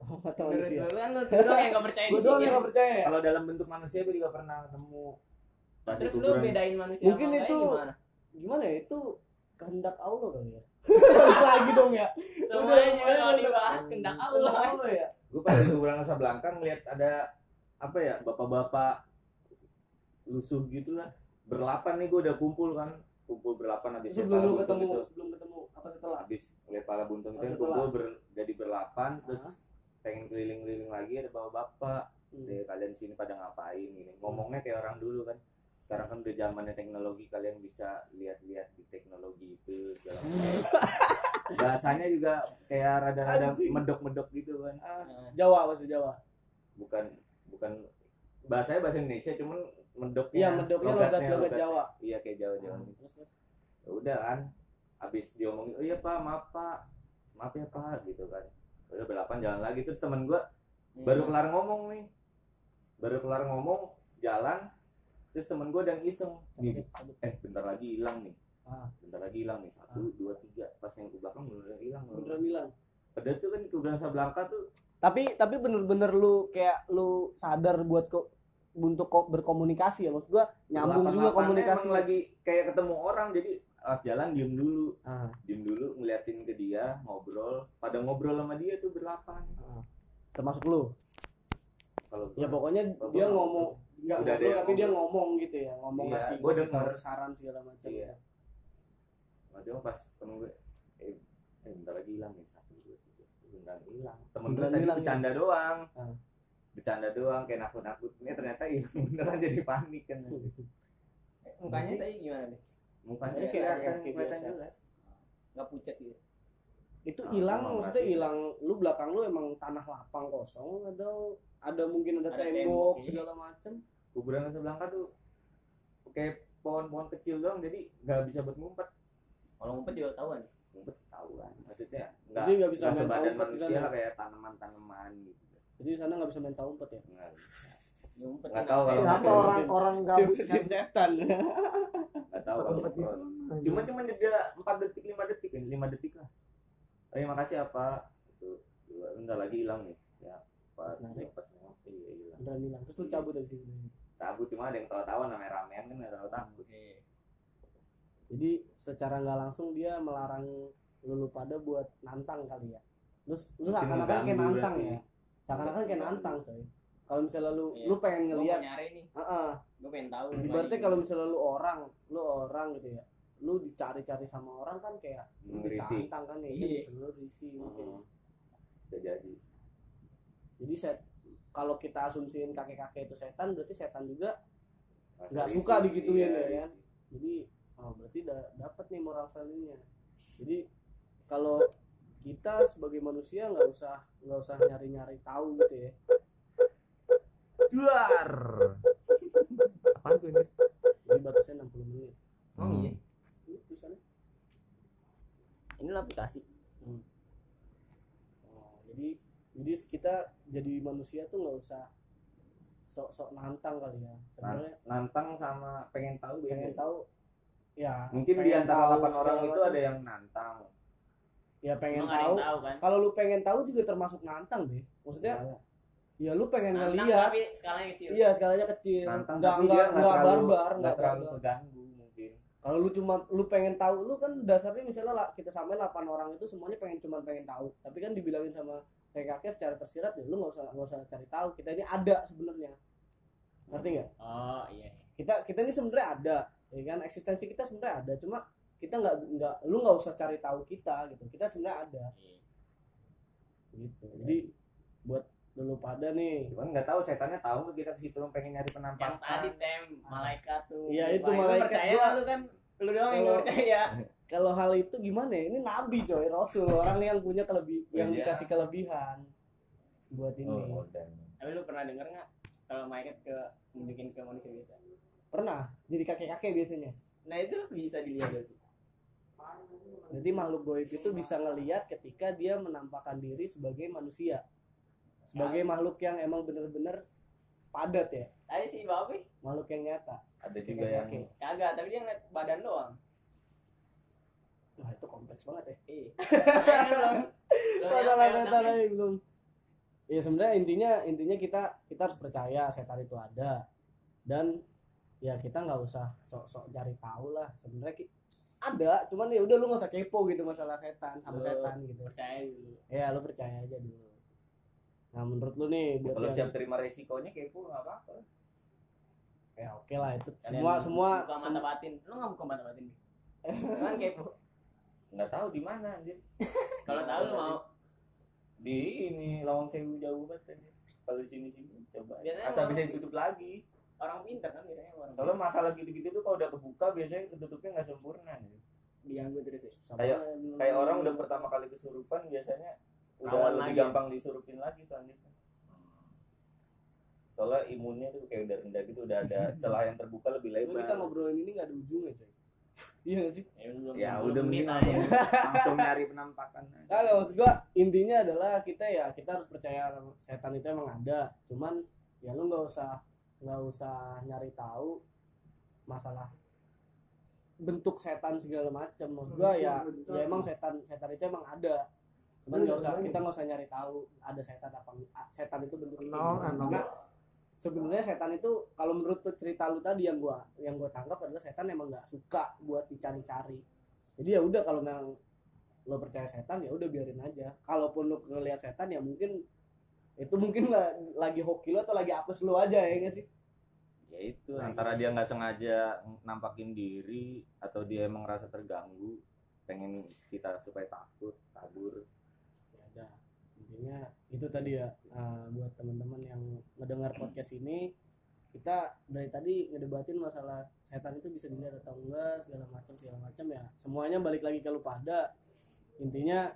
<laughs> atau menurut manusia. lu kan lu doang yang gak percaya gue doang yang nggak percaya. <laughs> Ya kalau dalam bentuk manusia gue juga pernah ketemu. Di terus lu bedain manusia Mungkin itu- gimana? gimana ya? Itu kehendak Allah kali ya? <laughs> Lagi dong ya. Semuanya kalau dibahas Allah. Allah ya gue pas <laughs> di kuburan Casablanca ngeliat ada apa ya bapak-bapak lusuh gitu lah berlapan nih gue udah kumpul kan kumpul berlapan habis sebelum lu ketemu itu. sebelum ketemu apa setelah habis lihat pala buntung itu kumpul ber- jadi berlapan terus Ah. pengen keliling-keliling lagi ada bapak-bapak Hmm. deh kalian sini pada ngapain gini ngomongnya kayak orang dulu kan sekarang kan udah zamannya teknologi kalian bisa lihat-lihat di teknologi itu segala macam. <laughs> bahasanya juga kayak rada-rada medok-medok gitu kan. Ah Nah, Jawa bahasa Jawa. Bukan bukan bahasanya bahasa Indonesia cuman medoknya iya medoknya logat logat Jawa. Iya kayak Jawa Jawa. Gitu. Ya udah kan habis diomongin oh iya pak maaf pak. Maaf ya pak gitu kan. Udah balapan jalan lagi. Terus teman gua Hmm. baru kelar ngomong nih. Baru kelar ngomong jalan. Terus temen gue dan iseng nih eh bentar lagi hilang nih Ah. bentar lagi hilang nih satu dua tiga. Pas yang ke belakang bener hilang beneran bilang padahal tuh kan kuburan Sablanka tuh. Tapi tapi bener-bener lu kayak lu sadar buat kok untuk kok berkomunikasi ya? Maksud gua nyambung juga komunikasi. emang lagi kayak ketemu orang jadi pas jalan diem dulu. Ah, diem dulu ngeliatin ke dia ngobrol. Pada ngobrol sama dia tuh berlapan. Ah. termasuk lu? Kalau ya pokoknya Gua- dia ngomong nggak Udah ngobrol, tapi dia ngomong. ngomong gitu ya ngomong Iya, ngasih gua ngasih denger. saran segala macam. Iya. Cuma pas temen gue eh, eh bentar lagi hilang nih satu dua tiga bentar hilang. Temen gue Beneran tadi hilang, bercanda doang. Ah. bercanda doang kayak nakut nakut ini ternyata hilang <laughs> beneran jadi panik kan. Eh, mukanya tadi gimana deh mukanya kayak kelihatan jelas. Nggak pucat gitu itu Ah, hilang emang maksudnya hilang lu belakang lu emang tanah lapang kosong atau ada mungkin ada, Ada tembok tembok, segala macam kuburan Casablanca tuh kayak pohon-pohon kecil doang jadi nggak bisa buat ngumpet kalau ngumpet juga tahuan ngumpet ketahuan. Maksudnya nggak Jadi nggak bisa main sebadan tahu manusia sana. lah kayak tanaman-tanaman gitu. Jadi di sana nggak bisa main tahu umpet ya? Nggak bisa. ngumpet Nggak kan. tahu kalau siapa ngumpet. orang orang gabut kan? Tim setan nggak tahu kalau ngumpet di ngumpet. sana cuma cuma jeda empat detik lima detik lima detik lah. Oh iya makasih apa itu dua bentar lagi hilang nih. Ya pas nengok iya hilang. Terus lu cabut dari situ cabut cuma ada yang tahu-tahu namanya ramean kan nggak tahu takut Oke. Jadi secara nggak langsung dia melarang lu, lu pada buat nantang kali ya terus lu seakan-akan kayak nantang berarti. ya seakan-akan kayak nantang coy kalau misalnya lu Iya. lu pengen ngeliat nyari nih Heeh. gue pengen tahu ibaratnya kalau misalnya lu orang lu orang gitu ya lu dicari-cari sama orang kan kayak Risih. ditantang kan ya Iya. jadi bisa lu risih mungkin. Hmm. bisa jadi jadi set kalau kita asumsiin kakek-kakek itu setan berarti setan juga Nggak suka digituin Iya, ya kan? jadi oh, berarti da dapat nih moral value-nya. Jadi kalau kita sebagai manusia nggak usah nggak usah nyari-nyari tahu gitu ya. Duar. Apaan tuh ini? jadi batasnya 60 menit. Oh iya. Ini tulisannya? Ini aplikasi? Oh, jadi jadi kita jadi manusia tuh nggak usah sok-sok nantang kali ya. Sebenarnya Nantang sama pengen tahu pengen tahu ya Mungkin di antara 8 orang itu macam. ada yang nantang. ya pengen Emang ada yang tahu tahu kan? Kalau lu pengen tahu juga termasuk nantang deh maksudnya ya lu pengen Nantang ngeliat. tapi skalanya kecil. Iya skalanya kecil. Nantang nggak tapi nggak dia nggak terlalu- barbar nggak terlalu mungkin. kalau lu cuma lu pengen tahu lu kan dasarnya misalnya lah kita samain 8 orang itu semuanya pengen cuma pengen tahu. Tapi kan dibilangin sama kayak kakek secara tersirat ya lu nggak usah nggak usah cari tahu. Kita ini ada sebenarnya. Ngerti nggak? Oh iya. Kita kita ini sebenarnya ada ya kan eksistensi kita sebenarnya ada cuma kita nggak nggak lu nggak usah cari tahu kita gitu. Kita sebenarnya ada. Iya. gitu. Jadi buat dulu pada nih. Cuman nggak tahu setannya tahu nggak kita ke situ pengen nyari yang penampakan. tadi tem malaikat tuh. Iya, itu lu malaikat. percaya gua- lu kan? Lu doang yang nggak percaya. Kalau hal itu gimana ya? Ini nabi coy rasul. Orang yang punya kelebih yang Iya. dikasih kelebihan buat ini. Oh, dan. tapi lu pernah denger nggak kalau malaikat ke nunjukin ke manusia biasa pernah jadi kakek kakek biasanya nah itu bisa dilihat tuh Jadi makhluk goib itu bisa ngelihat ketika dia menampakkan diri sebagai manusia. Sebagai makhluk yang emang bener-bener padat ya. tadi si babi Makhluk yang nyata. Ada juga yang Kakek. kagak tapi dia ngeliat badan doang Wah itu kompleks banget ya. iya <laughs> Nah, ini belum belum Masalah nyampe setan otaknya. aja belum. Ya sebenarnya intinya intinya kita kita harus percaya setan itu ada dan ya kita nggak usah sok-sok cari tahu lah sebenarnya ki- ada cuman ya udah lu nggak usah kepo gitu masalah setan sama Lu setan gitu percaya dulu ya lu percaya aja dulu nah menurut lu nih buat kalau siap terima resikonya kepo nggak apa-apa. ya oke lah itu Kalian semua semua buka mata batin lu nggak buka mata batin kan <laughs> kepo Nggak tahu di mana anjir. <laughs> kalau tahu lu mau Di ini Lawang Sewu jauh banget. Kalau di sini-sini coba. Biasanya Asal bisa ditutup lagi. Orang pintar kan biasanya orang Soalnya masalah gitu-gitu tuh kalau udah kebuka biasanya ketutupnya nggak sempurna. anjir. diganggu terus ya susah kayak- banget. Kayak orang udah pertama kali kesurupan biasanya udah Rawan lebih lagi. gampang disurupin lagi selanjutnya. Soalnya imunnya tuh kayak udah rendah gitu, udah ada <laughs> celah yang terbuka lebih Lu kita lebar. ngobrolin ini gak ada ujungnya coy iya gak sih ya, belum, Ya belum udah menit mending aja. langsung, langsung nyari penampakan. aja. Kagak maksud gua intinya adalah kita ya kita harus percaya setan itu emang ada cuman ya lu nggak usah nggak usah nyari tahu masalah bentuk setan segala macam maksud gua ya ya emang setan setan itu emang ada. Cuman nggak usah kita nggak usah nyari tahu ada setan apa setan itu bentuknya kayak gimana. karena sebenarnya setan itu kalau menurut cerita lu tadi yang gua yang gua tangkap adalah setan emang nggak suka buat dicari-cari. Jadi ya udah kalau memang lo percaya setan ya udah biarin aja. Kalaupun lo ngelihat setan ya mungkin itu mungkin la- lagi hoki lo atau lagi apes lo aja ya nggak sih? Ya itu antara dia nggak sengaja nampakin diri atau dia emang rasa terganggu, pengen kita supaya takut, kabur. ya ada intinya itu tadi ya eh, buat teman-teman yang mendengar podcast ini kita dari tadi ngedebatin masalah setan itu bisa dilihat atau enggak segala macam segala macam ya. Semuanya balik lagi ke lu pada. Intinya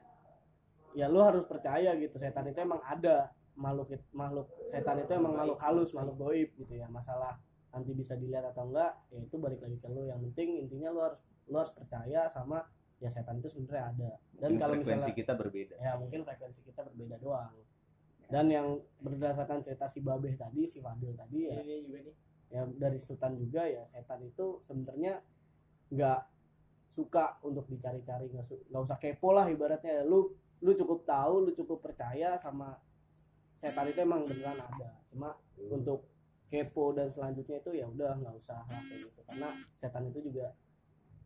ya lu harus percaya gitu setan itu emang ada makhluk makhluk setan itu emang makhluk halus makhluk goib gitu ya. Masalah nanti bisa dilihat atau enggak ya itu balik lagi ke lu. Yang penting intinya lu harus lu harus percaya sama ya setan itu sebenarnya ada. Dan Mungkin kalau frekuensi misalnya kita berbeda. ya mungkin frekuensi kita berbeda doang. Dan yang berdasarkan cerita si Babeh tadi si Fadil tadi ya juga nih. ya dari Sultan juga ya setan itu sebenarnya nggak suka untuk dicari-cari nggak su- nggak usah kepo lah ibaratnya. Lu lu cukup tahu lu cukup percaya sama setan itu emang beneran ada. Cuma untuk kepo dan selanjutnya itu ya udah nggak usah lah kayak gitu. Karena setan itu juga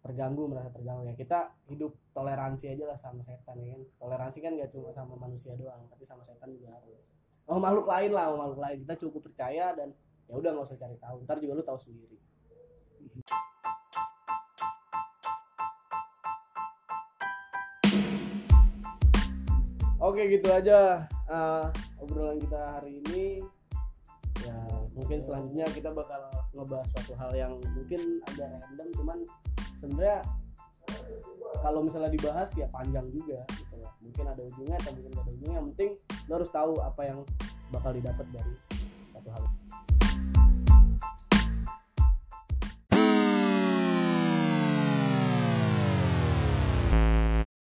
terganggu merasa terganggu. Ya kita hidup toleransi aja lah sama setan ya kan? Toleransi kan gak cuma sama manusia doang tapi sama setan juga harus. Oh makhluk lain lah oh, makhluk lain. Kita cukup percaya dan ya udah nggak usah cari tahu. Ntar juga lu tahu sendiri. Oke gitu aja eh, obrolan kita hari ini ya mungkin selanjutnya kita bakal ngebahas suatu hal yang mungkin agak random cuman sebenarnya kalau misalnya dibahas ya panjang juga gitu loh mungkin ada ujungnya atau mungkin ada ujungnya yang penting lo harus tahu apa yang bakal didapat dari